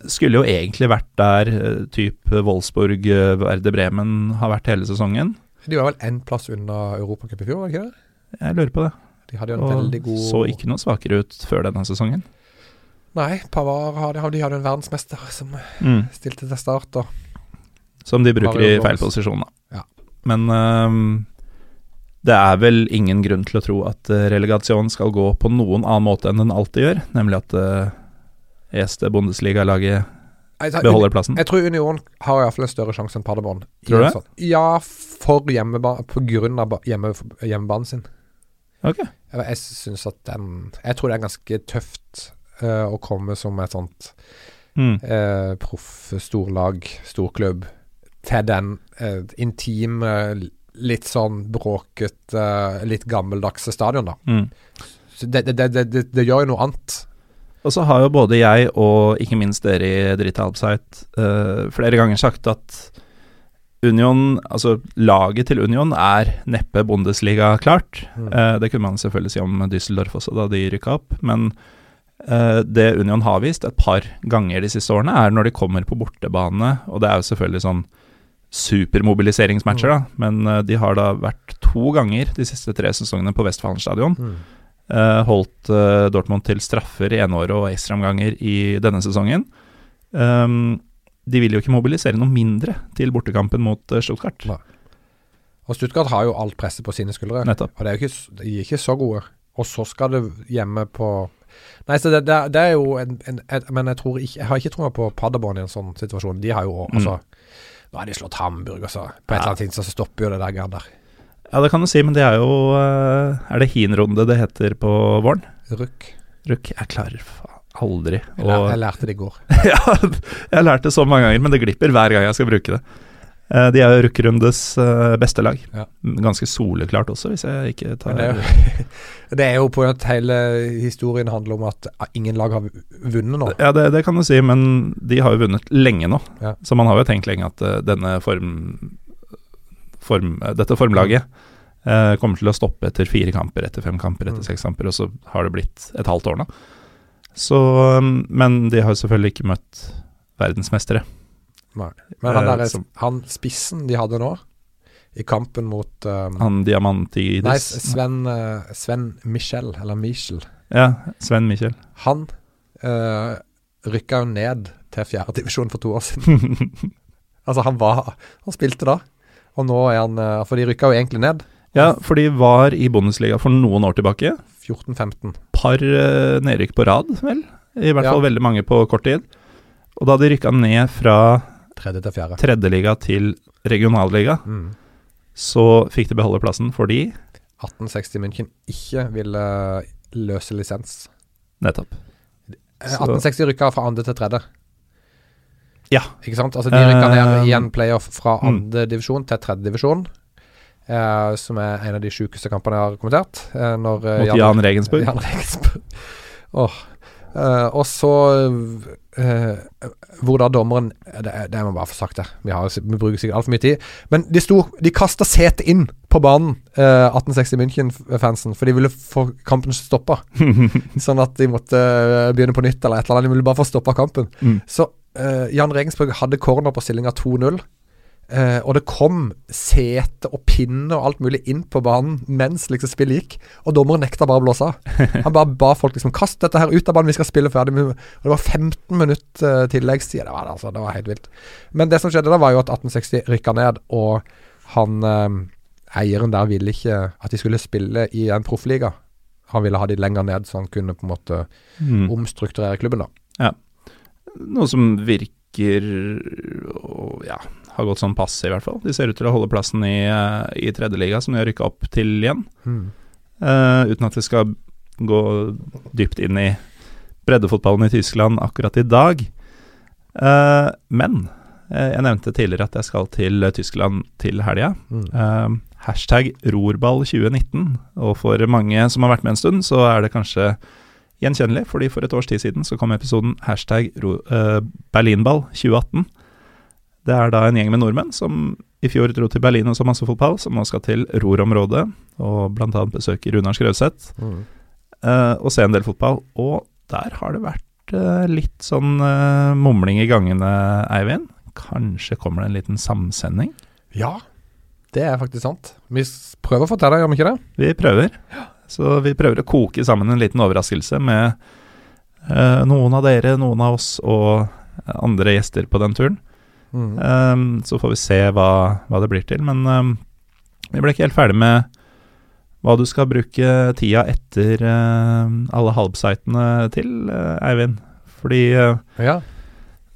Skulle jo egentlig vært der eh, type Wolfsburg, eh, Verde Bremen har vært hele sesongen. De var vel én plass unna Europacup i fjor, var det ikke det? Jeg lurer på det. De hadde jo en Og veldig god så ikke noe svakere ut før denne sesongen. Nei, Pavar hadde, de hadde en verdensmester som Mm. stilte til start. Og Som de bruker i feil posisjon, da. Ja. Men øhm, det er vel ingen grunn til å tro at relegasjonen relegasjon skal gå på noen annen måte enn den alltid gjør, nemlig at uh, Este Bundesliga-laget beholder plassen. jeg tror Union har iallfall en større sjanse enn Paderborn. Tror du det? Sånn. Ja, for hjemmebane, på grunn av hjemme, hjemmebanen sin. Ok. Jeg, jeg syns at den Jeg tror det er ganske tøft eh, å komme som et sånt Mm. uh, proff storlag, storklubb, til den uh, intime litt sånn bråkete, litt gammeldagse stadion, da. Mm. Så det, det, det, det, gjør jo noe annet. Og så har jo både jeg og ikke minst dere i Drita Alpsite uh, flere ganger sagt at Union, altså laget til Union er neppe Bundesliga klart. Mm. Eh, det kunne man selvfølgelig si om Düsseldorf også, da de rykka opp. Men eh, det Union har vist et par ganger de siste årene, er når de kommer på bortebane. Og det er jo selvfølgelig sånn supermobiliseringsmatcher, da. Men eh, de har da vært to ganger de siste tre sesongene på Westfalen stadion. Mm. Eh, holdt eh, Dortmund til straffer i eneåret og ekstraomganger i denne sesongen. Um, de vil jo ikke mobilisere noe mindre til bortekampen mot eh, Stuttgart. Nei. Og Stuttgart har jo alt presset på sine skuldre. Nettopp. Og det er jo ikke, de er ikke så gode. Og så skal det hjemme på Nei, så det, det, er- det jo en, en, et, Men jeg tror ikke Jeg har ikke troa på Paderborn i en sånn situasjon. De har jo Mm. altså Nå har de slått Hamburg, og så på et eller annet tidspunkt så stopper jo det der greiene der. Ja, det kan du si, men det er jo eh, Er det hinrunde det heter på våren? Ruk Ruk, Jeg klarer faen aldri Jeg, lær, jeg lærte det i går. Ja, jeg har lært det så mange ganger, men det glipper hver gang jeg skal bruke det. Eh, De er jo Rukkrundes eh, beste lag. Ja. Ganske soleklart også, hvis jeg ikke tar det er jo, det er jo på at hele historien handler om at ingen lag har vunnet nå. Ja, det, det kan du si, men de har jo vunnet lenge nå. Ja. Så man har jo tenkt lenge at eh, denne form, form dette formlaget eh, kommer til å stoppe etter fire kamper, etter fem kamper, etter Mm. seks kamper, og så har det blitt et halvt år nå. Så, um, men de har jo selvfølgelig ikke møtt verdensmestere. Nei. Men han, Eh, der, som- han spissen de hadde nå, i kampen mot um, Han Diamantidis? Nei, Sven, uh, Sven Michel, eller Michel. Ja, Sven Michel. Han uh, rykka jo ned til fjerdedivisjon for to år siden. altså, han var Han spilte da, og nå er han uh, For de rykka jo egentlig ned. ja, for de var i Bundesliga for noen år tilbake. 14-15. Par uh, nedrykk på rad, vel? I hvert Ja. fall veldig mange på kort tid. Og da de rykka ned fra Tredje til fjerde. tredjeliga til regionalliga, Mm. så fikk de beholde plassen fordi 1860 München ikke ville løse lisens. Nettopp. Eh, Så- 1860 rykka fra andre til tredje. Ja. Ikke sant? Altså De rykka ned igjen i en playoff fra mm. andre divisjon til tredje divisjon. Eh, som er en av de sjukeste kampene jeg har kommentert. Eh, når, eh, Mot Jan Regensburg. Jan Regensburg. Åh. Eh, og så eh, Hvor da dommeren Det, det må bare få sagt det. Vi, har, vi bruker sikkert altfor mye tid. Men de sto De kasta setet inn på banen, eh, 1860 München-fansen, for de ville få kampen stoppa. sånn at de måtte eh, begynne på nytt eller et eller annet. De ville bare få stoppa kampen. Mm. Så eh, Jan Regensburg hadde corner på stillinga 2-0. Eh, og det kom sete og pinne og alt mulig inn på banen mens liksom spillet gikk. Og dommeren nekta bare å blåse av. Han bare ba folk liksom Kast dette her ut av banen, vi skal spille ferdig. Og det var 15 minutter uh, tilleggstid. Det var, det, altså, det var helt vilt. Men det som skjedde da, var jo at 1860 rykka ned, og han eh, eieren der ville ikke at de skulle spille i en proffliga. Han ville ha de lenger ned, så han kunne på en måte Mm. omstrukturere klubben, da. Ja. Noe som virker og, ja, har gått sånn passe, i hvert fall. De ser ut til å holde plassen i, eh, i tredjeliga, som de har rykka opp til igjen. Eh, uten at vi skal gå dypt inn i breddefotballen i Tyskland akkurat i dag. Uh, men jeg nevnte tidligere at jeg skal til Tyskland til helga. Mm. Uh, hashtag rorball2019. Og for mange som har vært med en stund, så er det kanskje gjenkjennelig, fordi for et års tid siden så kom episoden hashtag ro, uh, berlinball2018. Det er da en gjeng med nordmenn som i fjor dro til Berlin og så masse fotball, som nå skal til Ror-området og bl.a. besøke Runar Skrauseth Mm. uh, og se en del fotball. Og der har det vært uh, litt sånn uh, mumling i gangene, Eivind. Kanskje kommer det en liten samsending? Ja, det er faktisk sant. Vi prøver å få til det, gjør vi ikke det? Vi prøver. Så vi prøver å koke sammen en liten overraskelse med noen av dere, noen av oss og andre gjester på den turen. Mm. Um, så får vi se hva, hva det blir til. Men um, vi ble ikke helt ferdig med hva du skal bruke tida etter uh, alle halbsitene til, uh, Eivind. Fordi uh, Ja.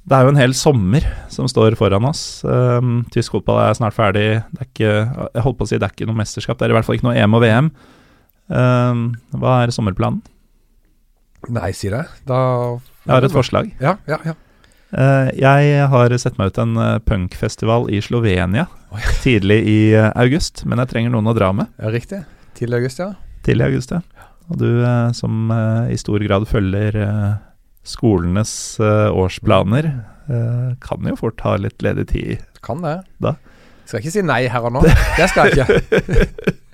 det er jo en hel sommer som står foran oss. Um, tysk fotball er snart ferdig. Det er ikke, jeg holdt på å si det er ikke noe mesterskap, det er i hvert fall ikke noe EM og VM. Um, hva er sommerplanen? Nei, sier jeg. Da Jeg har et forslag. Ja, ja, ja. Eh, jeg har sett meg ut en eh, punkfestival i Slovenia Oi. tidlig i eh, august, men jeg trenger noen å dra med. Ja, riktig. Tidlig august, ja. Tidlig august, ja. Og du som i stor grad følger skolenes årsplaner, kan jo fort ha litt ledig tid. Kan det. Da. Skal ikke si nei her og nå. Det skal jeg ikke.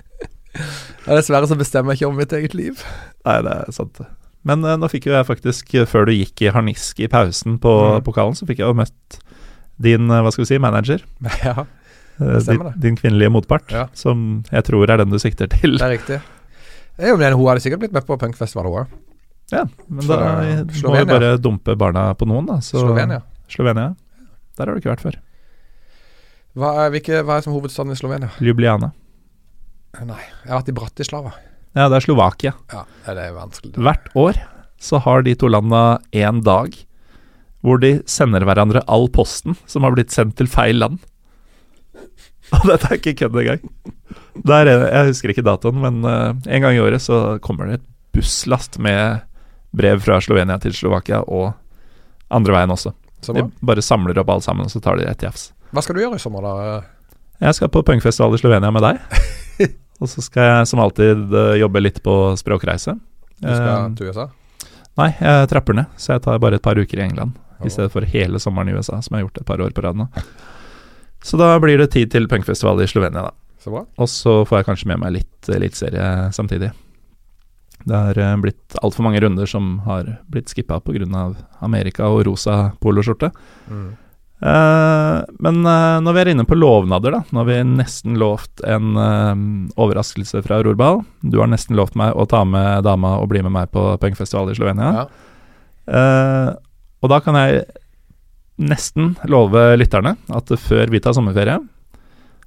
Ja, dessverre så bestemmer jeg ikke om mitt eget liv. Nei, det er sant. Men eh, nå fikk jo jeg faktisk, eh, før du gikk i harnisk i pausen på Mm. pokalen, så fikk jeg jo møtt din, eh, hva skal vi si, manager. Ja, Eh, Det stemmer det. din kvinnelige motpart, Ja. som jeg tror er den du sikter til. det er riktig. Jo, men Hun hadde sikkert blitt med på punkfestivalen, hun òg. Ja, men da eh, må vi bare dumpe barna på noen, da. Så, Slovenia. Slovenia. Der har du ikke vært før. Hva er, hvilke, hva er som hovedstaden i Slovenia? Ljubljana. Nei, jeg har vært i Bratislava. Ja, det er Slovakia. Ja, det er vanskelig. Hvert år så har de to landa én dag hvor de sender hverandre all posten som har blitt sendt til feil land. Og dette er ikke kødd engang. Det er Jeg husker ikke datoen, men eh, en gang i året så kommer det et busslast med brev fra Slovenia til Slovakia, og andre veien også. De bare samler opp alt sammen, og så tar de et jafs. Hva skal du gjøre i sommer, da? Jeg skal på punkfestival i Slovenia med deg. Og så skal jeg som alltid eh, jobbe litt på språkreise. Du skal Eh, til USA? Nei, jeg trapper ned, så jeg tar bare et par uker i England. Oh. I stedet for hele sommeren i USA, som jeg har gjort et par år på rad nå. Så da blir det tid til punkfestival i Slovenia, da. Så bra. Og så får jeg kanskje med meg litt eliteserie samtidig. Det har eh, blitt altfor mange runder som har blitt skippa pga. Amerika og rosa poloskjorte. Mm. Eh, men eh, når vi er inne på lovnader, da. Nå har vi nesten lovt en eh, overraskelse fra Rorbal. Du har nesten lovt meg å ta med dama og bli med meg på punkfestival i Slovenia. Ja. Og da kan jeg nesten love lytterne at før vi tar sommerferie,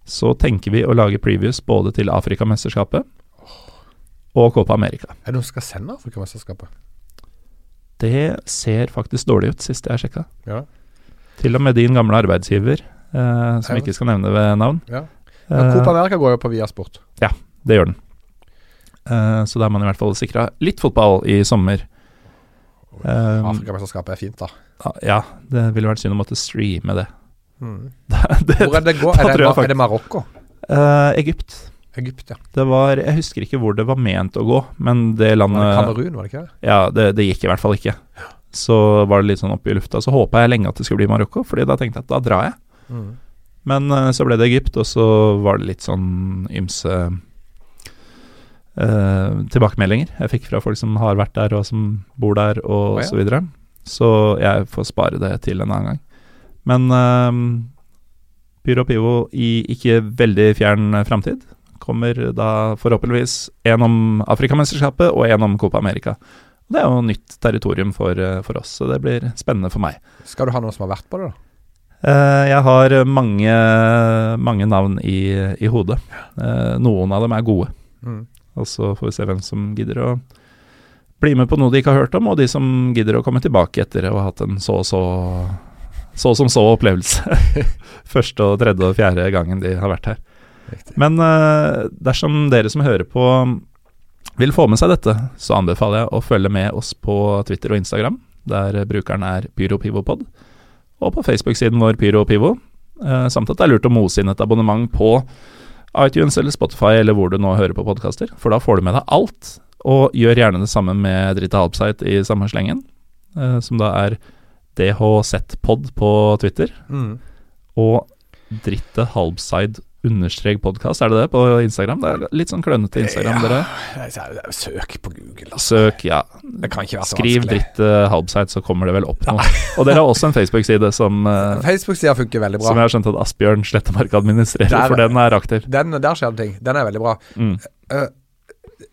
så tenker vi å lage previews både til Afrikamesterskapet og Copa America. Er det noen som skal sende Afrikamesterskapet? Det ser faktisk dårlig ut, sist jeg sjekka. Ja. Til og med din gamle arbeidsgiver, eh, som ikke skal nevne ved navn. Ja. Eh, Ja, Copa America går jo på Viasport. Det gjør den. Eh, så da er man i hvert fall sikra litt fotball i sommer. Eh, Afrikamesterskapet er fint, da. ja, det ville vært synd å måtte streame det. Mm. det Hvor er det går? Er det, er det Marokko? eh, Egypt. Egypt, ja. Det var Jeg husker ikke hvor det var ment å gå, men det landet Kamerun, var det ikke? Ja, det, det gikk i hvert fall ikke. Så var det litt sånn oppe i lufta. Så håpa jeg lenge at det skulle bli Marokko, Fordi da tenkte jeg at da drar jeg. Mm. Men eh, så ble det Egypt, og så var det litt sånn ymse eh, tilbakemeldinger jeg fikk fra folk som har vært der, og som bor der, og oh, ja. så videre. Så jeg får spare det til en annen gang. Men uh, Pyro Pivo i ikke veldig fjern framtid kommer da forhåpentligvis en om Afrikamesterskapet og en om Copa America. Det er jo nytt territorium for, eh, for oss, så det blir spennende for meg. Skal du ha noen som har vært på det, da? Eh, jeg har mange, mange navn i, i hodet. Eh, noen av dem er gode. Mm. Og så får vi se hvem som gidder å bli med på noe de ikke har hørt om, og de som gidder å komme tilbake etter å ha hatt en så og så så som så opplevelse. Første og tredje og fjerde gangen de har vært her. Riktig. Men dersom dere som hører på vil få med seg dette, så anbefaler jeg å følge med oss på Twitter og Instagram, der brukeren er PyroPivopod, og på Facebook-siden vår PyroPivo, eh, samt at det er lurt å mose inn et abonnement på iTunes eller Spotify eller hvor du nå hører på podkaster, for da får du med deg alt, og gjør gjerne det samme med Drita Halbsite i samme slengen, eh, som da er DHZpod på Twitter, Mm. og Dritte Halbside understrek podkast, er det det på Instagram? Det er litt sånn klønete Instagram, dere. Søk på Google, altså. Søk, ja. Det kan ikke være så Skriv vanskelig. Dritte Halbside, så kommer det vel opp noe. Og dere har også en Facebook-side som, eh, Facebook-sida funker veldig som jeg har skjønt at Asbjørn Slettemark administrerer, Der- for den er aktiv. Den, der skjer det ting. Den er veldig bra. Mm.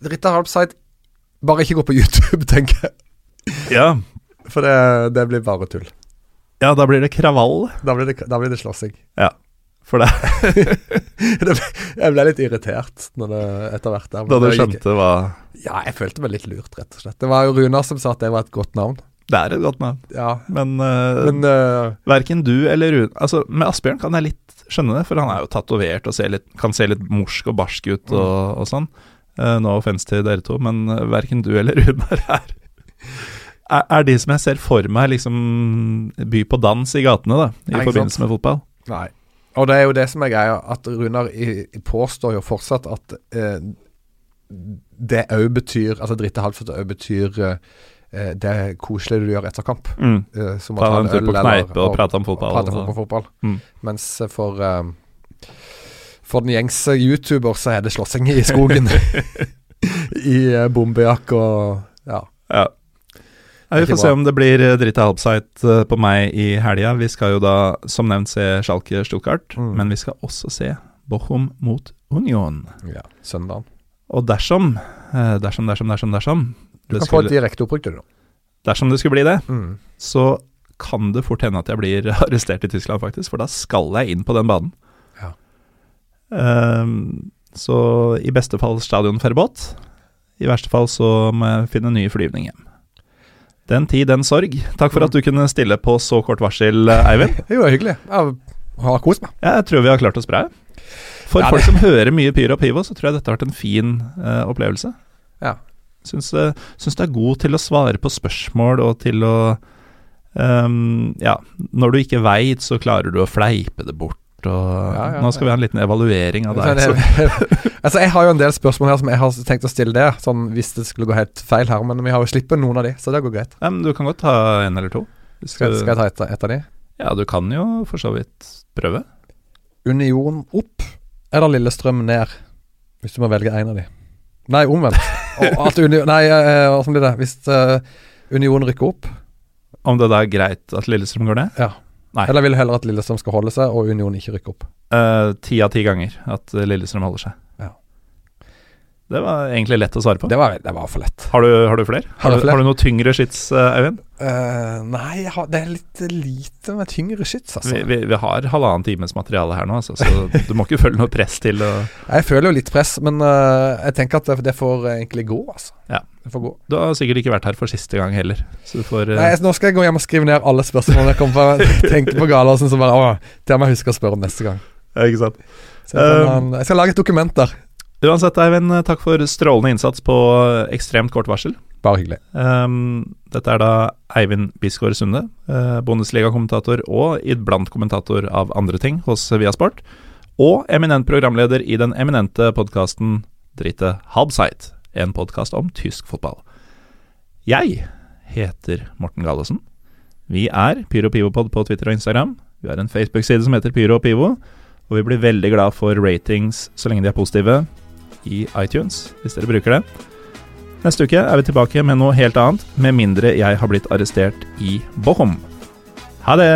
Ritter Halbside, bare ikke gå på YouTube, tenker jeg. Ja. For det, det blir bare tull. ja, da blir det kravall, Da blir det, da blir det slåssing. For det jeg ble litt irritert når det etter hvert der. da du skjønte hva Ja, jeg følte meg litt lurt, rett og slett. Det var jo Runar som sa at det var et godt navn. Det er et godt navn, Ja, men, uh, men uh, verken du eller Rune Altså, med Asbjørn kan jeg litt skjønne det, for han er jo tatovert og ser litt, kan se litt morsk og barsk ut og, og sånn. Uh, no offense til dere to, men uh, verken du eller Runar er er, er de som jeg ser for meg liksom by på dans i gatene, da, i forbindelse sant? med fotball. Nei. Og det er jo det som er greia, at Runar påstår jo fortsatt at eh, det òg betyr Altså dritte halvfart òg betyr eh, det koselige du gjør etter kamp. Mm. eh, som å Ta ta en tur på kneipe og prate om fotball. prate om fotball. Mm. Mens for eh, For den gjengse YouTuber så er det slåssing i skogen. I uh, bombejakke og Ja. Ja. Ja, vi får se om det blir eh, dritt av halvsite eh, på meg i helga. Vi skal jo da, som nevnt, se Schalke Stuttgart, Mm. men vi skal også se Bochum mot Union. ja søndagen. Og dersom, eh, dersom, dersom, dersom, dersom Du kan kan få et skulle, direkte opprykk det nå. dersom det skulle bli det, Mm. så kan det fort hende at jeg blir arrestert i Tyskland, faktisk. For da skal jeg inn på den banen. Ja. Um, så i beste fall stadionferbåt. I verste fall så må jeg finne ny flyvning hjem. Den tid, den sorg. Takk for at du kunne stille på så kort varsel, Eivind. Det var hyggelig. Jeg har kost meg. Jeg tror vi har klart oss bra. For Ja, folk som hører mye Pyr og Pivo, så tror jeg dette har vært en fin uh, opplevelse. Ja. Syns, uh, syns du er god til å svare på spørsmål og til å um, Ja, når du ikke veit, så klarer du å fleipe det bort. Og Ja, ja, nå skal vi ha en liten evaluering av deg. Altså Jeg har jo en del spørsmål her som jeg har tenkt å stille det, sånn hvis det skulle gå helt feil her. Men vi har jo sluppet noen av de, så det går greit. Ja, men du kan godt ta en eller to. Skal, skal jeg ta et, et av de? Ja, du kan jo for så vidt prøve. Union opp eller Lillestrøm ned? Hvis du må velge en av de. Nei, omvendt. Uni nei, eh, blir det? Hvis uh, Union rykker opp? Om det da er greit at Lillestrøm går ned? Ja. Nei. Eller vil du heller at Lillestrøm skal holde seg, og Union ikke rykke opp? Eh, Ti av ti ganger at eh, Lillestrøm holder seg. Det var egentlig lett å svare på. Det var, det var for lett. Har du, har du flere? Har har du noe tyngre skyts, eh, Eivind? Uh, nei, har, det er litt lite med tyngre skyts, altså. Vi, vi, vi har halvannen times materiale her nå, altså, så du må ikke føle noe press til å Jeg føler jo litt press, men uh, jeg tenker at det, det får egentlig gå, altså. Ja. Det får gå. Du har sikkert ikke vært her for siste gang heller, så du får uh... Nei, Nå skal jeg gå hjem og skrive ned alle spørsmålene jeg kommer på. Tenke på Galaasen så bare Å, det må jeg huske å spørre om neste gang. ja, Ikke sant. Så jeg, kan, Um, jeg skal lage et dokument der. Uansett, Eivind, takk for strålende innsats på ekstremt kort varsel. Bare hyggelig. Um, dette er da Eivind Bisgaard Sunde, uh, Bundesliga-kommentator og iblant kommentator av andre ting hos Viasport, og eminent programleder i den eminente podkasten Dritte Halbseit, en podkast om tysk fotball. Jeg heter Morten Gallosen. Vi er Pyro Pivopod på Twitter og Instagram. Vi har en Facebook-side som heter Pyro og Pivo, og vi blir veldig glad for ratings så lenge de er positive i iTunes, hvis dere bruker det. Neste uke er vi tilbake med noe helt annet, med mindre jeg har blitt arrestert i Bochum. Ha det!